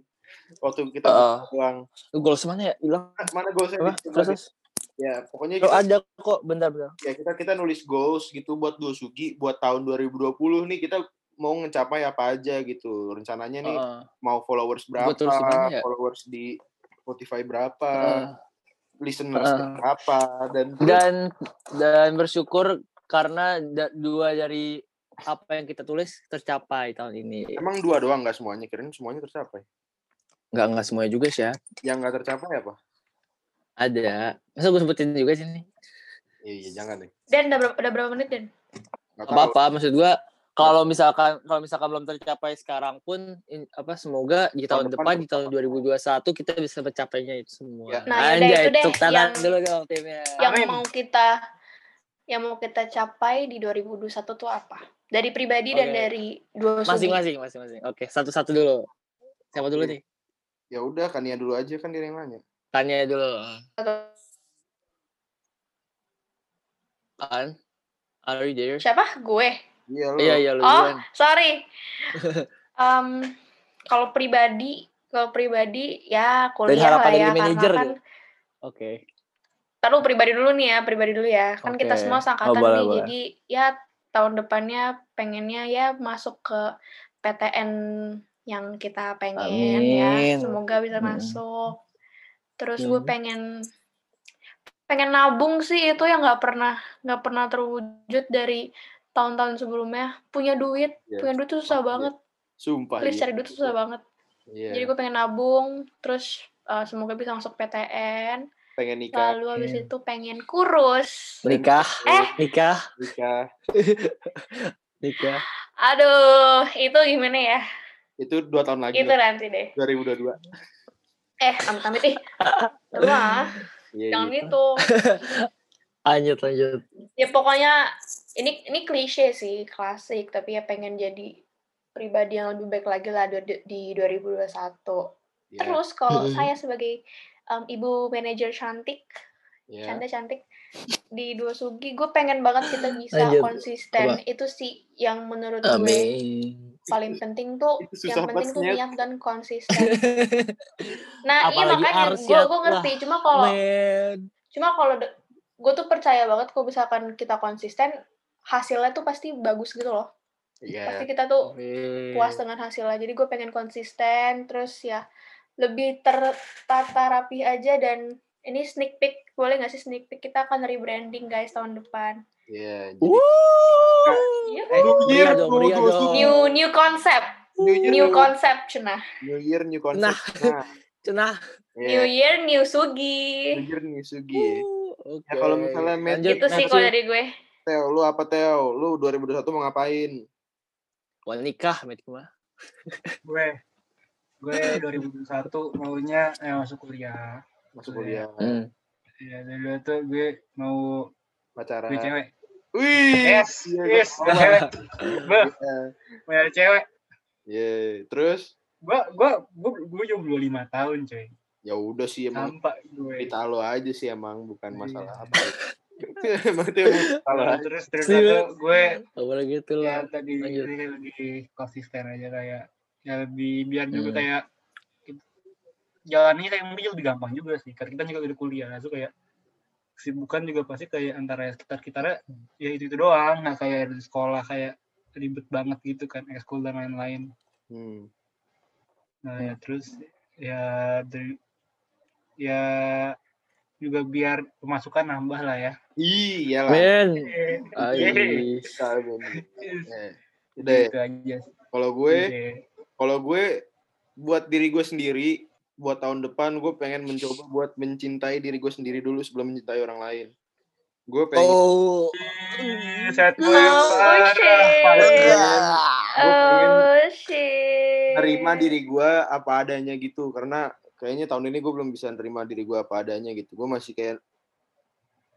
[SPEAKER 2] Waktu kita berdua doang.
[SPEAKER 1] goals mana ya hilang
[SPEAKER 2] Mana goalsnya?
[SPEAKER 1] apa terus.
[SPEAKER 2] Ya, pokoknya kita,
[SPEAKER 1] ada kok bentar bentar
[SPEAKER 2] ya, kita kita nulis goals gitu buat Dosugi buat tahun 2020 nih kita mau mencapai apa aja gitu. Rencananya nih
[SPEAKER 1] Heeh.
[SPEAKER 2] mau followers berapa,
[SPEAKER 1] ya?
[SPEAKER 2] followers di Spotify berapa.
[SPEAKER 1] Heeh.
[SPEAKER 2] listeners
[SPEAKER 1] Heeh.
[SPEAKER 2] apa dan
[SPEAKER 1] dan dan bersyukur karena da- dua dari apa yang kita tulis tercapai tahun ini.
[SPEAKER 2] emang dua doang nggak semuanya kirain semuanya tercapai
[SPEAKER 1] Nggak nggak semuanya juga sih ya.
[SPEAKER 2] yang nggak tercapai apa
[SPEAKER 1] Ada. Masa gue sebutin juga sih nih.
[SPEAKER 2] iya iya jangan deh
[SPEAKER 3] Dan udah berapa, udah berapa menit Dan?
[SPEAKER 2] nggak
[SPEAKER 1] Apa apa maksud gue kalau misalkan kalau misalkan belum tercapai sekarang pun in- apa semoga di
[SPEAKER 2] Tahun
[SPEAKER 1] tahun,
[SPEAKER 2] depan
[SPEAKER 1] depan di tahun 2021 kita bisa mencapainya itu semua.
[SPEAKER 2] Ya.
[SPEAKER 3] Nah, yaudah
[SPEAKER 1] Anjay,
[SPEAKER 3] itu deh yang-
[SPEAKER 1] dulu dong timnya.
[SPEAKER 3] Yang
[SPEAKER 4] Amin.
[SPEAKER 3] mau kita yang mau kita capai di 2021 tuh apa? Dari pribadi dan
[SPEAKER 1] Oke.
[SPEAKER 3] dari dua.
[SPEAKER 1] Masing-masing, masing-masing. Oke, satu-satu dulu. Siapa dulu nih?
[SPEAKER 2] ya udah Kania dulu aja kan dia yang nanya
[SPEAKER 1] Tanya dulu. An, are you there?
[SPEAKER 3] Siapa? Gue.
[SPEAKER 2] iya lo
[SPEAKER 1] Iya, iya lu
[SPEAKER 3] Oh,
[SPEAKER 1] duluan.
[SPEAKER 3] sorry. Em, kalau pribadi, kalau pribadi ya kuliah
[SPEAKER 1] harapan
[SPEAKER 3] lah
[SPEAKER 1] dari
[SPEAKER 3] ya
[SPEAKER 1] manajer
[SPEAKER 3] karena kan
[SPEAKER 1] gitu? Oke.
[SPEAKER 3] Taruh pribadi dulu nih ya, pribadi dulu ya. Kan kita
[SPEAKER 1] Oke.
[SPEAKER 3] semua
[SPEAKER 1] Oh,
[SPEAKER 3] sangkatan
[SPEAKER 1] boleh,
[SPEAKER 3] nih,
[SPEAKER 1] boleh.
[SPEAKER 3] jadi ya tahun depannya pengennya ya masuk ke PTN yang kita pengen ya.
[SPEAKER 1] Amin.
[SPEAKER 3] Semoga bisa
[SPEAKER 1] Mm-mm.
[SPEAKER 3] masuk. Terus gue
[SPEAKER 1] Hmm.
[SPEAKER 3] pengen pengen nabung sih itu yang nggak pernah nggak pernah terwujud dari tahun-tahun sebelumnya. Punya duit,
[SPEAKER 2] Iya.
[SPEAKER 3] punya duit tuh susah
[SPEAKER 2] Iya.
[SPEAKER 3] banget.
[SPEAKER 2] sumpah
[SPEAKER 3] Please
[SPEAKER 2] iya.
[SPEAKER 3] cari duit tuh susah banget.
[SPEAKER 2] Iya.
[SPEAKER 3] Jadi gue pengen nabung, terus uh, semoga bisa masuk PTN.
[SPEAKER 2] Pengen nikah
[SPEAKER 3] Lalu habis
[SPEAKER 1] Oke.
[SPEAKER 3] itu pengen kurus.
[SPEAKER 1] Nikah,
[SPEAKER 3] Eh.
[SPEAKER 1] nikah,
[SPEAKER 2] nikah
[SPEAKER 1] nikah.
[SPEAKER 3] Aduh, itu gimana ya?
[SPEAKER 2] itu dua tahun lagi
[SPEAKER 3] Itu nanti deh.
[SPEAKER 2] 2022
[SPEAKER 3] Eh, amit-amit ih. Lu ah,
[SPEAKER 2] iya
[SPEAKER 3] jangan
[SPEAKER 2] iya.
[SPEAKER 3] gitu.
[SPEAKER 1] Lanjut, lanjut.
[SPEAKER 3] Ya pokoknya ini ini klise sih, klasik, tapi ya pengen jadi pribadi yang lebih baik lagi lah di, di 2021.
[SPEAKER 2] Iya,
[SPEAKER 3] Terus kalau saya sebagai um, ibu manajer cantik,
[SPEAKER 2] iya.
[SPEAKER 3] canda cantik di dua sugi, gue pengen banget kita bisa konsisten. Itu sih yang menurut gue
[SPEAKER 1] Amin.
[SPEAKER 3] paling penting tuh
[SPEAKER 2] Itu
[SPEAKER 3] yang penting tuh niat dan konsisten. Nah, iya
[SPEAKER 1] Apalagi
[SPEAKER 3] makanya gue gue ngerti. Cuma kalau cuma kalau gue tuh percaya banget kalau misalkan kita konsisten hasilnya tuh pasti bagus gitu loh.
[SPEAKER 2] Iya.
[SPEAKER 3] Pasti kita tuh
[SPEAKER 1] Amin.
[SPEAKER 3] puas dengan hasilnya. Jadi gue pengen konsisten terus ya lebih tertata rapi aja dan ini sneak peek boleh nggak sih sneak peek kita akan rebranding guys tahun depan.
[SPEAKER 2] Iya, jadi
[SPEAKER 1] Wuh.
[SPEAKER 3] Iya.
[SPEAKER 1] Eh,
[SPEAKER 2] New sugi.
[SPEAKER 3] New new concept,
[SPEAKER 2] New Year,
[SPEAKER 3] new
[SPEAKER 2] new,
[SPEAKER 3] concept cenah.
[SPEAKER 2] New Year, new concept.
[SPEAKER 1] Nah.
[SPEAKER 2] Nah,
[SPEAKER 1] Cenah.
[SPEAKER 3] New
[SPEAKER 2] iya.
[SPEAKER 3] year new sugi.
[SPEAKER 2] New Year, new Sugi.
[SPEAKER 1] Uh, Oke.
[SPEAKER 2] Ya, kalau misalnya
[SPEAKER 1] Lanjut,
[SPEAKER 3] Itu sih kalau dari gue.
[SPEAKER 2] Teo, lu apa Teo? Lu 2021 mau ngapain?
[SPEAKER 1] Mau nikah, Met mah.
[SPEAKER 4] gue gue 2021 maunya eh, masuk kuliah
[SPEAKER 2] Masuk
[SPEAKER 4] Iya.
[SPEAKER 2] kuliah,
[SPEAKER 1] Hmm.
[SPEAKER 4] ya dari dulu tuh gue mau
[SPEAKER 2] pacaran.
[SPEAKER 4] gue cewek
[SPEAKER 2] Wih,
[SPEAKER 4] yes
[SPEAKER 2] iya,
[SPEAKER 4] yes gue cewek gue
[SPEAKER 2] Iya.
[SPEAKER 4] mau ada cewek
[SPEAKER 2] Iya, terus
[SPEAKER 4] gue gue gue gue jomblo lima tahun coy
[SPEAKER 2] ya udah sih emang
[SPEAKER 4] sampai gue
[SPEAKER 2] kita lo aja sih emang bukan
[SPEAKER 4] Iya.
[SPEAKER 2] masalah apa. emang itu.
[SPEAKER 4] Nah, terus terus gue
[SPEAKER 1] Awalnya gitu
[SPEAKER 4] ya
[SPEAKER 1] lah.
[SPEAKER 4] tadi
[SPEAKER 1] lanjut.
[SPEAKER 4] ini lebih konsisten aja kayak ya lebih biar juga
[SPEAKER 1] Hmm.
[SPEAKER 4] kayak jalannya kayak mungkin lebih gampang juga sih karena kita juga udah kuliah itu kayak kesibukan juga pasti kayak antara sekitar kita ya itu itu doang nah kayak di sekolah kayak ribet banget gitu kan ekskul dan lain-lain
[SPEAKER 2] Hmm.
[SPEAKER 4] nah ya terus ya dari ya juga biar pemasukan nambah lah ya
[SPEAKER 2] Iya lah.
[SPEAKER 1] Men.
[SPEAKER 4] Eh,
[SPEAKER 2] Ben. Eh,
[SPEAKER 4] gitu
[SPEAKER 2] ya.
[SPEAKER 4] aja
[SPEAKER 2] kalau gue
[SPEAKER 4] Iya.
[SPEAKER 2] Kalau gue buat diri gue sendiri buat tahun depan gue pengen mencoba buat mencintai diri gue sendiri dulu sebelum mencintai orang lain gue pengen
[SPEAKER 1] Oh.
[SPEAKER 4] Sad boy
[SPEAKER 3] Oh, shit.
[SPEAKER 4] parah.
[SPEAKER 2] Gua pengen
[SPEAKER 3] Oh shit.
[SPEAKER 2] nerima diri gue apa adanya gitu karena kayaknya tahun ini gue belum bisa nerima diri gue apa adanya gitu gue masih kayak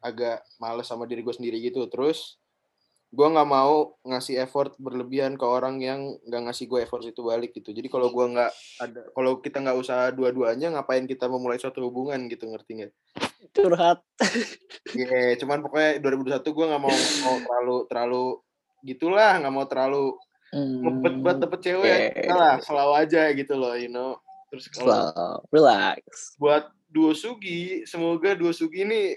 [SPEAKER 2] agak males sama diri gue sendiri gitu terus gue nggak mau ngasih effort berlebihan ke orang yang nggak ngasih gue effort itu balik gitu jadi kalau gue nggak ada kalau kita nggak usah dua-duanya ngapain kita memulai suatu hubungan gitu ngerti nggak
[SPEAKER 1] Curhat.
[SPEAKER 2] Iya, cuman pokoknya 2021 gue nggak mau mau terlalu terlalu gitulah nggak mau terlalu ngebet buat dapet cewek ya, lah selalu aja gitu loh you know terus kalau.
[SPEAKER 1] Relax.
[SPEAKER 2] buat duo sugi semoga duo sugi ini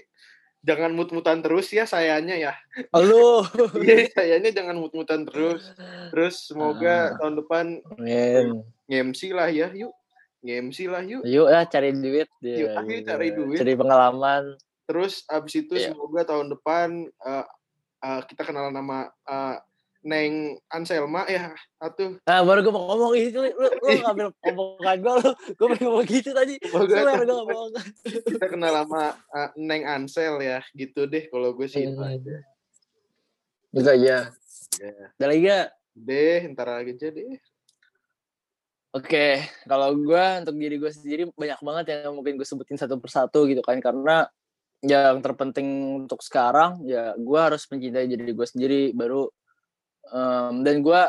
[SPEAKER 2] jangan mut-mutan terus ya sayanya ya
[SPEAKER 1] lu.
[SPEAKER 2] iya sayanya jangan mut-mutan terus terus semoga
[SPEAKER 1] Ah.
[SPEAKER 2] tahun depan
[SPEAKER 1] Men.
[SPEAKER 2] nge-MC lah ya yuk nge-MC lah yuk.
[SPEAKER 1] Yuk ya cari duit.
[SPEAKER 2] Yuk,
[SPEAKER 1] Ya,
[SPEAKER 2] ayo cari duit.
[SPEAKER 1] Cari pengalaman.
[SPEAKER 2] Terus abis itu
[SPEAKER 1] Iya.
[SPEAKER 2] semoga tahun depan eh, eh, kita kenal nama eh, Neng Anselma ya atuh
[SPEAKER 1] Nah baru gue mau ngomong itu, lu, lu ngambil omongan gue, lu, gue pengen ngomong gitu tadi. Swear gue bohong.
[SPEAKER 2] kita kenal sama eh, Neng Ansel ya gitu deh kalau gue sih itu
[SPEAKER 1] Hmm.
[SPEAKER 2] aja.
[SPEAKER 1] Gitu aja.
[SPEAKER 2] Ya.
[SPEAKER 1] Ada lagi gak?
[SPEAKER 2] Deh, ntar lagi aja deh.
[SPEAKER 1] Oke, kalau gue untuk diri gue sendiri banyak banget yang mungkin gue sebutin satu persatu gitu kan karena yang terpenting untuk sekarang ya gue harus mencintai diri gue sendiri baru em, dan gue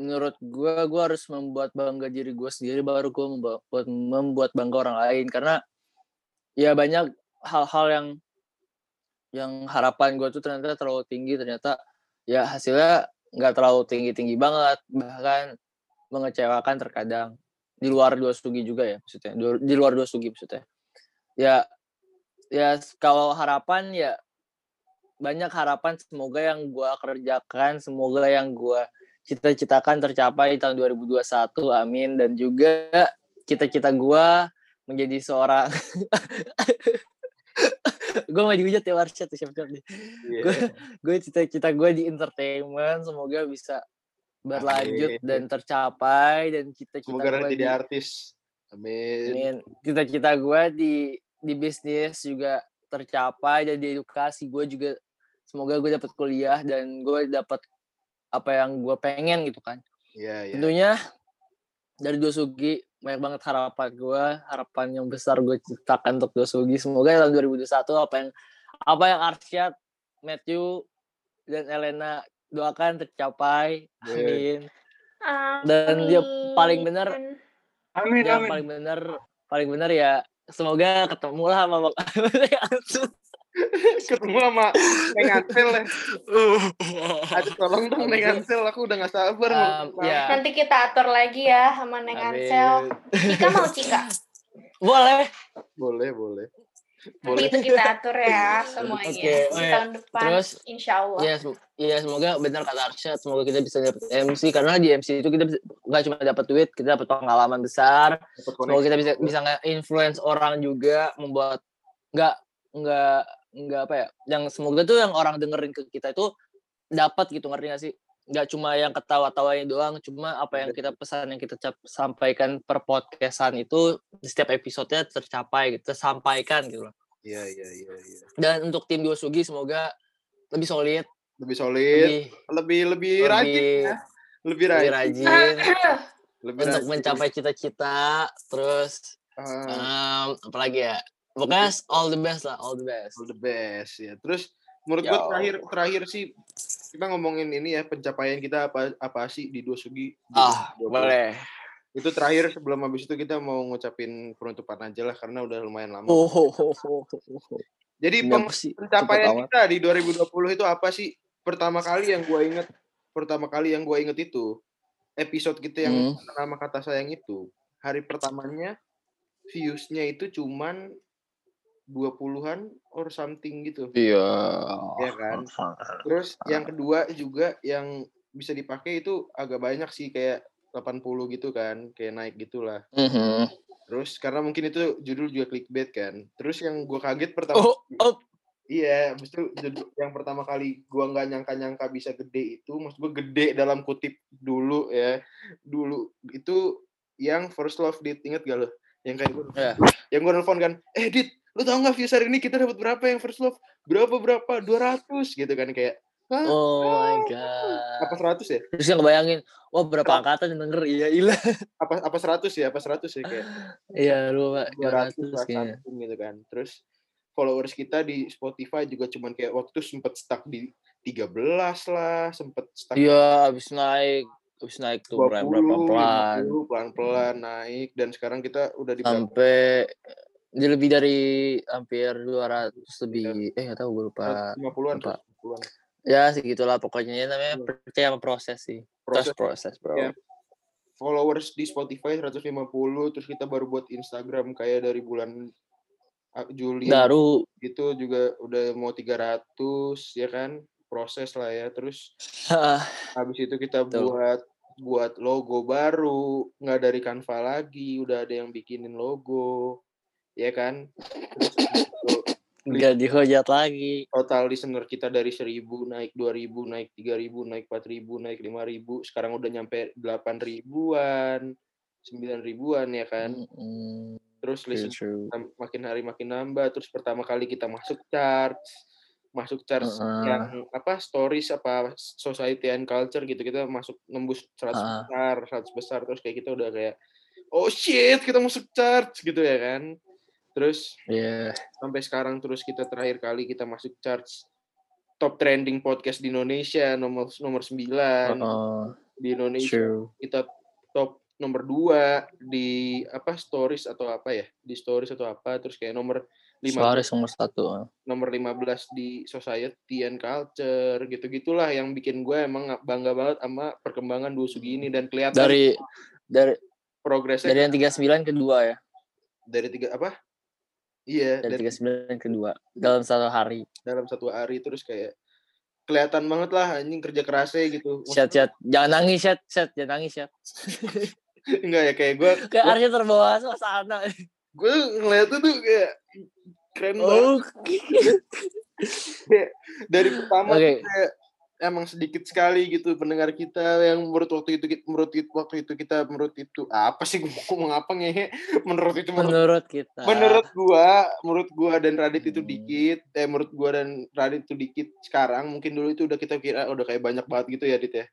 [SPEAKER 1] menurut gue gue harus membuat bangga diri gue sendiri baru gue membuat membuat bangga orang lain. Karena ya banyak hal-hal yang yang harapan gue tuh ternyata terlalu tinggi. Ternyata ya hasilnya nggak terlalu tinggi tinggi banget. Bahkan mengecewakan terkadang. Di luar dua sugi juga ya maksudnya. Di- luar dua sugi maksudnya. Ya ya kalau harapan ya banyak harapan semoga yang gua kerjakan semoga yang gua cita-citakan tercapai tahun 2021 amin dan juga cita-cita gua menjadi seorang gue mau dihujat ya Warsyad tuh siap-siap nih
[SPEAKER 2] Iya.
[SPEAKER 1] gue gue cita-cita gue di entertainment semoga bisa berlanjut
[SPEAKER 2] Amin.
[SPEAKER 1] dan tercapai dan cita-cita
[SPEAKER 2] Semoga
[SPEAKER 1] gue
[SPEAKER 2] nanti
[SPEAKER 1] di
[SPEAKER 2] jadi artis. Amin.
[SPEAKER 1] amin. cita-cita gue di di bisnis juga tercapai dan di edukasi gue juga semoga gue dapat kuliah dan gue dapat apa yang gue pengen gitu kan.
[SPEAKER 2] Iya, iya.
[SPEAKER 1] tentunya dari Dosugi banyak banget harapan gue harapan yang besar gue ciptakan untuk Dosugi semoga tahun 2021 apa yang apa yang Arsyad Matthew dan Elena doakan tercapai. Amin. Dan dia paling bener
[SPEAKER 4] Amin, amin.
[SPEAKER 1] paling bener paling bener ya semoga ketemu lah sama Bang
[SPEAKER 2] Ketemu sama Neng Ansel ya. Aduh tolong dong Neng Ansel, aku udah gak sabar
[SPEAKER 1] Um, ya
[SPEAKER 3] Nanti kita atur lagi ya sama Neng Ansel.
[SPEAKER 1] amin.
[SPEAKER 3] Cika mau Cika?
[SPEAKER 1] boleh
[SPEAKER 2] Boleh, boleh.
[SPEAKER 3] Nanti
[SPEAKER 2] Boleh.
[SPEAKER 3] itu kita atur ya semuanya. Di
[SPEAKER 1] oh ya.
[SPEAKER 3] tahun depan,
[SPEAKER 1] Terus,
[SPEAKER 3] insya Allah.
[SPEAKER 1] Iya, sem- iya semoga benar kata Arsyad, semoga kita bisa dapat MC karena di MC itu kita nggak cuma dapat duit, kita dapat pengalaman besar.
[SPEAKER 2] Dapat
[SPEAKER 1] Semoga kita bisa bisa nge-influence orang juga, membuat nggak nggak nggak apa ya, yang semoga tuh yang orang dengerin ke kita itu dapat gitu ngerti nggak sih? Nggak cuma yang ketawa-tawanya doang, cuma apa yang kita pesan yang kita cap- sampaikan per podcastan itu di setiap episodenya tercapai, gitu, tersampaikan gitu loh.
[SPEAKER 2] Iya, iya, iya, iya.
[SPEAKER 1] Dan untuk tim Sugi semoga lebih solid,
[SPEAKER 2] Lebih solid,
[SPEAKER 1] lebih
[SPEAKER 2] lebih lebih
[SPEAKER 1] lebih
[SPEAKER 2] rajin ya. Lebih
[SPEAKER 1] lebih
[SPEAKER 2] rajin.
[SPEAKER 1] rajin
[SPEAKER 2] Lebih
[SPEAKER 1] untuk
[SPEAKER 2] rajin.
[SPEAKER 1] mencapai cita-cita terus
[SPEAKER 2] Ah,
[SPEAKER 1] um, apalagi ya pokoknya all the best lah all the best
[SPEAKER 2] all the best ya. Terus menurut gue terakhir terakhir sih kita ngomongin ini ya pencapaian kita apa apa sih di dua sugi
[SPEAKER 1] ah
[SPEAKER 2] 2020.
[SPEAKER 1] boleh
[SPEAKER 2] itu terakhir sebelum habis itu kita mau ngucapin penutupan aja lah karena udah lumayan lama
[SPEAKER 1] oh, oh, oh, oh, oh, oh.
[SPEAKER 2] jadi
[SPEAKER 1] sih?
[SPEAKER 2] pencapaian kita di 2020 itu apa sih pertama kali yang gue inget pertama kali yang gue inget itu episode kita yang
[SPEAKER 1] Hmm.
[SPEAKER 2] nama kata sayang itu hari pertamanya viewsnya itu cuman 20-an or something gitu
[SPEAKER 1] iya
[SPEAKER 2] ya kan terus yang kedua juga yang bisa dipakai itu agak banyak sih kayak 80 gitu kan kayak naik gitulah
[SPEAKER 1] Mhm.
[SPEAKER 2] terus karena mungkin itu judul juga clickbait kan terus yang gue kaget pertama
[SPEAKER 1] oh, oh.
[SPEAKER 2] Iya, habis itu yang pertama kali gua nggak nyangka-nyangka bisa gede itu, maksud gua gede dalam kutip dulu ya. Dulu itu yang first love dit, inget gak lo? Yang kayak gue,
[SPEAKER 1] Ya.
[SPEAKER 2] yang gua nelfon kan, eh dit, lu tau nggak views hari ini kita dapat berapa yang first love? Berapa berapa? 200 gitu kan kayak. Hah?
[SPEAKER 1] oh my god
[SPEAKER 2] Apa 100 ya?
[SPEAKER 1] terus yang ngebayangin wah berapa angkatan yang denger iya iya
[SPEAKER 2] Apa apa 100 ya? Apa 100 ya kayak
[SPEAKER 1] iya lu pak
[SPEAKER 2] 200
[SPEAKER 1] 200
[SPEAKER 2] lah
[SPEAKER 1] kayaknya
[SPEAKER 2] something gitu kan. Terus followers kita di Spotify juga cuman kayak waktu sempet stuck di 13 lah, sempet stuck
[SPEAKER 1] iya abis naik abis naik tuh berapa pelan
[SPEAKER 2] 50, pelan-pelan naik dan sekarang kita udah di berapa?
[SPEAKER 1] Dia lebih dari hampir 200 lebih. Eh nggak tahu gue lupa.
[SPEAKER 2] 50-an,
[SPEAKER 1] lupa.
[SPEAKER 2] 50-an.
[SPEAKER 1] ya segitulah pokoknya. Ya, namanya
[SPEAKER 2] Iya.
[SPEAKER 1] percaya sama proses sih.
[SPEAKER 2] Proses.
[SPEAKER 1] trust proses bro.
[SPEAKER 2] Iya. followers di Spotify 150 terus kita baru buat Instagram kayak dari bulan ah, Juli
[SPEAKER 1] baru.
[SPEAKER 2] itu juga udah mau 300 ya kan? Proses lah ya. Terus habis itu kita
[SPEAKER 1] Betul.
[SPEAKER 2] buat buat logo baru, nggak dari Canva lagi, udah ada yang bikinin logo, ya kan? Gitu,
[SPEAKER 1] Nggak dihujat lagi.
[SPEAKER 2] total listener kita dari 1000 naik 2000 naik 3000 naik 4000 naik 5000 sekarang udah nyampe 8 ribuan 9 ribuan ya kan
[SPEAKER 1] Mm-mm.
[SPEAKER 2] terus listener
[SPEAKER 1] true.
[SPEAKER 2] makin hari makin nambah terus pertama kali kita masuk charts masuk charts
[SPEAKER 1] Heeh.
[SPEAKER 2] yang apa stories apa society and culture gitu kita masuk nembus 100
[SPEAKER 1] Heeh.
[SPEAKER 2] besar 100 besar terus kayak kita udah kayak oh shit kita masuk charts gitu ya kan terus
[SPEAKER 1] Iya.
[SPEAKER 2] sampai sekarang terus kita terakhir kali kita masuk charts top trending podcast di Indonesia nomor nomor 9
[SPEAKER 1] Heeh.
[SPEAKER 2] di Indonesia
[SPEAKER 1] True.
[SPEAKER 2] kita top nomor 2 di apa stories atau apa ya di stories atau apa terus kayak nomor 15
[SPEAKER 1] Suarez nomor satu.
[SPEAKER 2] nomor 15 di society and culture gitu-gitulah yang bikin gue emang bangga banget sama perkembangan dua sugi ini dan kelihatan
[SPEAKER 1] Dari dari
[SPEAKER 2] progresnya
[SPEAKER 1] dari yang 39 kedua ya.
[SPEAKER 2] dari tiga apa iya
[SPEAKER 1] Dari
[SPEAKER 2] dari
[SPEAKER 1] 39 kedua dalam satu hari.
[SPEAKER 2] dalam satu hari terus kayak kelihatan banget lah anjing kerja kerasnya gitu
[SPEAKER 1] Chat chat. Jangan nangis chat chat. Jangan nangis chat.
[SPEAKER 2] enggak ya kayak gue
[SPEAKER 1] Kayak Arya terbawa suasana.
[SPEAKER 2] gue ngeliatnya tuh kayak keren banget
[SPEAKER 1] Oh.
[SPEAKER 2] dari pertama tuh kayak emang sedikit sekali gitu pendengar kita yang menurut waktu itu menurut itu waktu itu kita menurut itu apa sih gue ngomong apa ngehe menurut itu menurut
[SPEAKER 1] Menurut kita.
[SPEAKER 2] menurut gua menurut gua dan Radit itu
[SPEAKER 1] Hmm.
[SPEAKER 2] dikit eh menurut gua dan Radit itu dikit sekarang mungkin dulu itu udah kita kira udah kayak banyak banget gitu ya Dit ya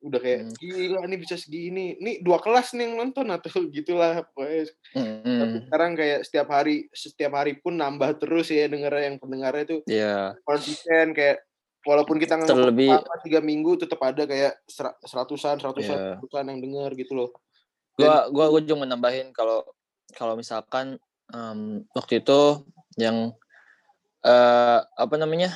[SPEAKER 2] udah kayak
[SPEAKER 1] Hmm.
[SPEAKER 2] gila nih bisa segini nih dua kelas nih yang nonton atau gitulah pokoknya
[SPEAKER 1] Mm-mm.
[SPEAKER 2] tapi sekarang kayak setiap hari setiap hari pun nambah terus ya denger yang pendengarnya itu
[SPEAKER 1] Iya.
[SPEAKER 2] konsisten kayak walaupun kita nggak
[SPEAKER 1] Terlebih-
[SPEAKER 2] apa tiga minggu tetap ada kayak sera- seratusan seratusan
[SPEAKER 1] Iya.
[SPEAKER 2] seratusan yang denger gitu loh
[SPEAKER 1] gua gua gua cuma nambahin kalau kalau misalkan em, waktu itu yang eh apa namanya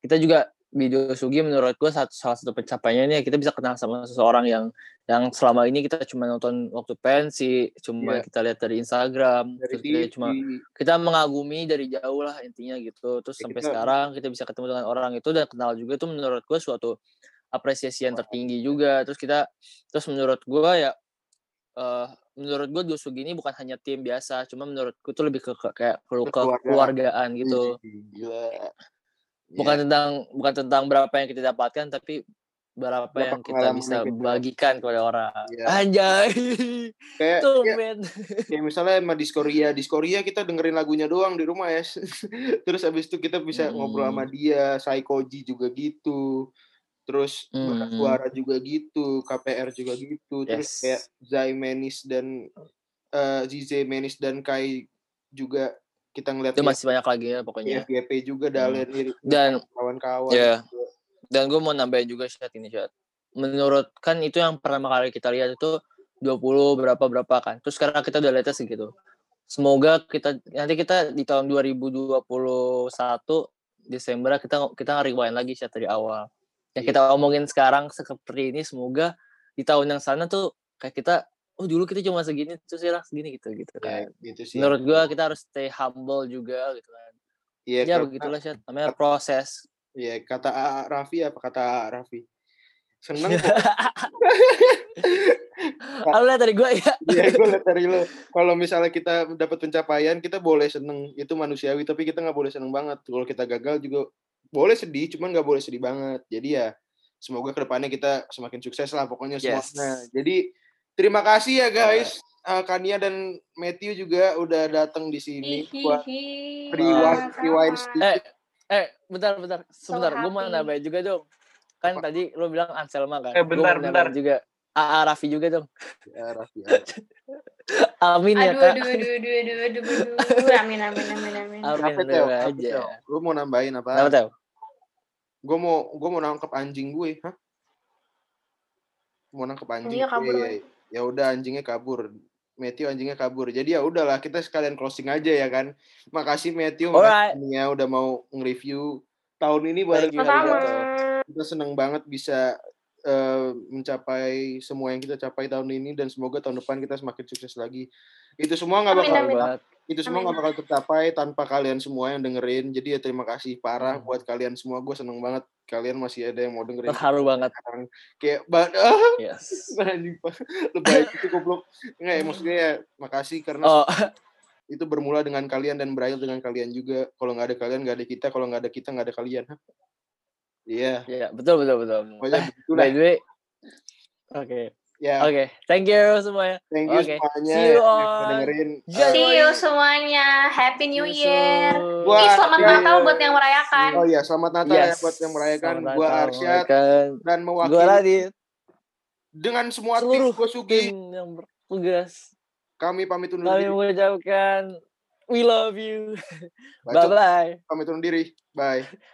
[SPEAKER 1] kita juga video Sugi menurut gua satu, salah satu pencapaiannya ini ya kita bisa kenal sama seseorang yang yang selama ini kita cuma nonton waktu pensi cuma
[SPEAKER 2] Iya.
[SPEAKER 1] kita lihat dari Instagram
[SPEAKER 2] dari
[SPEAKER 1] terus kita
[SPEAKER 2] TV
[SPEAKER 1] cuma kita mengagumi dari jauh lah intinya gitu. Terus
[SPEAKER 2] Ya,
[SPEAKER 1] sampai
[SPEAKER 2] kita-
[SPEAKER 1] sekarang kita bisa ketemu dengan orang itu dan kenal juga itu menurut gue suatu apresiasi yang tertinggi juga. Terus kita terus menurut gue ya eh menurut gue Dusugi ini bukan hanya tim biasa cuma menurut gue tuh lebih ke, ke- kayak ke, ke keluargaan gitu.
[SPEAKER 2] Ih, gila.
[SPEAKER 1] Bukan
[SPEAKER 2] Ya,
[SPEAKER 1] tentang bukan tentang berapa yang kita dapatkan tapi berapa
[SPEAKER 2] Berapa
[SPEAKER 1] yang kita bisa
[SPEAKER 2] kita-
[SPEAKER 1] bagikan kepada orang.
[SPEAKER 2] Iya.
[SPEAKER 1] anjay.
[SPEAKER 2] Kayak
[SPEAKER 1] tuh
[SPEAKER 2] ya,
[SPEAKER 1] men.
[SPEAKER 2] kayak misalnya sama Diskoria Diskoria kita dengerin lagunya doang di rumah ya. Terus abis itu kita bisa
[SPEAKER 1] Hmm.
[SPEAKER 2] ngobrol sama dia. Saikoji juga gitu. Terus
[SPEAKER 1] Hmm.
[SPEAKER 2] Suara juga gitu. KPR juga gitu. Terus
[SPEAKER 1] Yes.
[SPEAKER 2] kayak Zai Menis dan eh Zize Menis dan Kai juga kita ngeliat
[SPEAKER 1] itu masih banyak lagi ya pokoknya.
[SPEAKER 2] FGP juga Dalen Lirik
[SPEAKER 1] Dan-
[SPEAKER 2] kawan-kawan
[SPEAKER 1] ya dan gue mau nambahin juga chat ini chat menurut kan itu yang pertama kali kita lihat itu 20 berapa berapa kan. Terus sekarang kita udah lihatnya segitu. Semoga kita nanti kita di tahun 2021 Desember kita kita rewind lagi chat dari awal. Yang kita omongin sekarang seperti ini semoga di tahun yang sana tuh kayak kita oh dulu kita cuma segini terus sekarang segini gitu gitu
[SPEAKER 2] ya,
[SPEAKER 1] kan.
[SPEAKER 2] gitu sih.
[SPEAKER 1] Menurut gue kita harus stay humble juga gitu kan.
[SPEAKER 2] Iya,
[SPEAKER 1] ya begitulah chat namanya proses
[SPEAKER 2] Iya, kata A Raffi apa kata A Raffi? Seneng.
[SPEAKER 1] Lu lihat dari gue ya
[SPEAKER 2] Iya, gue liat dari lo. Kalau misalnya kita dapat pencapaian, kita boleh seneng. Itu manusiawi, tapi kita nggak boleh seneng banget. Kalau kita gagal juga boleh sedih, cuman nggak boleh sedih banget. Jadi ya, semoga ke depannya kita semakin sukses lah pokoknya
[SPEAKER 1] Yes.
[SPEAKER 2] semuanya. Jadi terima kasih ya guys. Eh, Kania dan Matthew juga udah datang di sini buat rewind, rewind sedikit.
[SPEAKER 1] Eh, bentar, bentar. Sebentar, gue mau nambahin juga dong. Kan
[SPEAKER 2] Apa?
[SPEAKER 1] tadi lo bilang Anselma kan?
[SPEAKER 4] Eh,
[SPEAKER 1] Gua
[SPEAKER 4] bentar, bentar.
[SPEAKER 1] juga. AA Raffi juga dong.
[SPEAKER 2] Ya, Raffi.
[SPEAKER 1] Amin ya,
[SPEAKER 3] Aduh,
[SPEAKER 1] Kak.
[SPEAKER 3] aduh, aduh, aduh, aduh, aduh, aduh. Amin, amin, amin, amin.
[SPEAKER 1] Amin,
[SPEAKER 2] Teo? Apa,
[SPEAKER 1] aja.
[SPEAKER 2] Lu mau nambahin apa?
[SPEAKER 1] Kenapa, Teo?
[SPEAKER 2] gue mau gue mau nangkep anjing gue hah mau nangkep anjing
[SPEAKER 3] kabur,
[SPEAKER 2] Iya, iya. ya udah anjingnya kabur Matthew anjingnya kabur jadi ya udahlah kita sekalian closing aja ya kan makasih Matthew
[SPEAKER 1] Alright.
[SPEAKER 2] makasih ya udah mau nge-review tahun ini bareng
[SPEAKER 3] Sama-sama.
[SPEAKER 1] Arigato.
[SPEAKER 2] kita seneng banget bisa eh, mencapai semua yang kita capai tahun ini dan semoga tahun depan kita semakin sukses lagi. Itu semua nggak
[SPEAKER 3] Amin,
[SPEAKER 2] bakal
[SPEAKER 3] amin.
[SPEAKER 1] banget.
[SPEAKER 2] Itu semua nggak bakal tercapai tanpa kalian semua yang dengerin. Jadi ya terima kasih parah
[SPEAKER 1] Hmm.
[SPEAKER 2] buat kalian semua. Gue seneng banget kalian masih ada yang mau dengerin
[SPEAKER 1] Terharu banget.
[SPEAKER 2] sekarang. Kayak ba- ah,
[SPEAKER 1] Yes.
[SPEAKER 2] lebay itu goblok. Enggak ya maksudnya ya makasih karena
[SPEAKER 1] Oh,
[SPEAKER 2] itu bermula dengan kalian dan berakhir dengan kalian juga. Kalau nggak ada kalian nggak ada kita. Kalau nggak ada kita nggak ada kalian. Hah? Iya.
[SPEAKER 1] ya betul betul betul.
[SPEAKER 2] Pokoknya
[SPEAKER 1] Eh, by the way, oke,
[SPEAKER 2] Ya,
[SPEAKER 1] oke, thank you semuanya.
[SPEAKER 2] thank you
[SPEAKER 1] Oke.
[SPEAKER 2] semuanya
[SPEAKER 1] See you on
[SPEAKER 2] dengerin.
[SPEAKER 1] January.
[SPEAKER 3] See you semuanya. Happy New Year.
[SPEAKER 2] Gua-
[SPEAKER 3] Ih, selamat
[SPEAKER 2] ya,
[SPEAKER 3] Natal
[SPEAKER 2] ya.
[SPEAKER 3] buat yang merayakan.
[SPEAKER 2] Oh iya, selamat Natal ya
[SPEAKER 1] Yes.
[SPEAKER 2] buat yang merayakan.
[SPEAKER 1] Selamat
[SPEAKER 2] Gua Arsyad dan
[SPEAKER 1] Gua
[SPEAKER 2] mewakili
[SPEAKER 1] Radit,
[SPEAKER 2] dengan semua tim
[SPEAKER 1] seluruh
[SPEAKER 2] Gua Sugi.
[SPEAKER 1] tim yang bertugas.
[SPEAKER 2] Kami pamit undur
[SPEAKER 1] Kami
[SPEAKER 2] diri.
[SPEAKER 1] mengucapkan we love you. Bye bye.
[SPEAKER 2] pamit undur diri. Bye.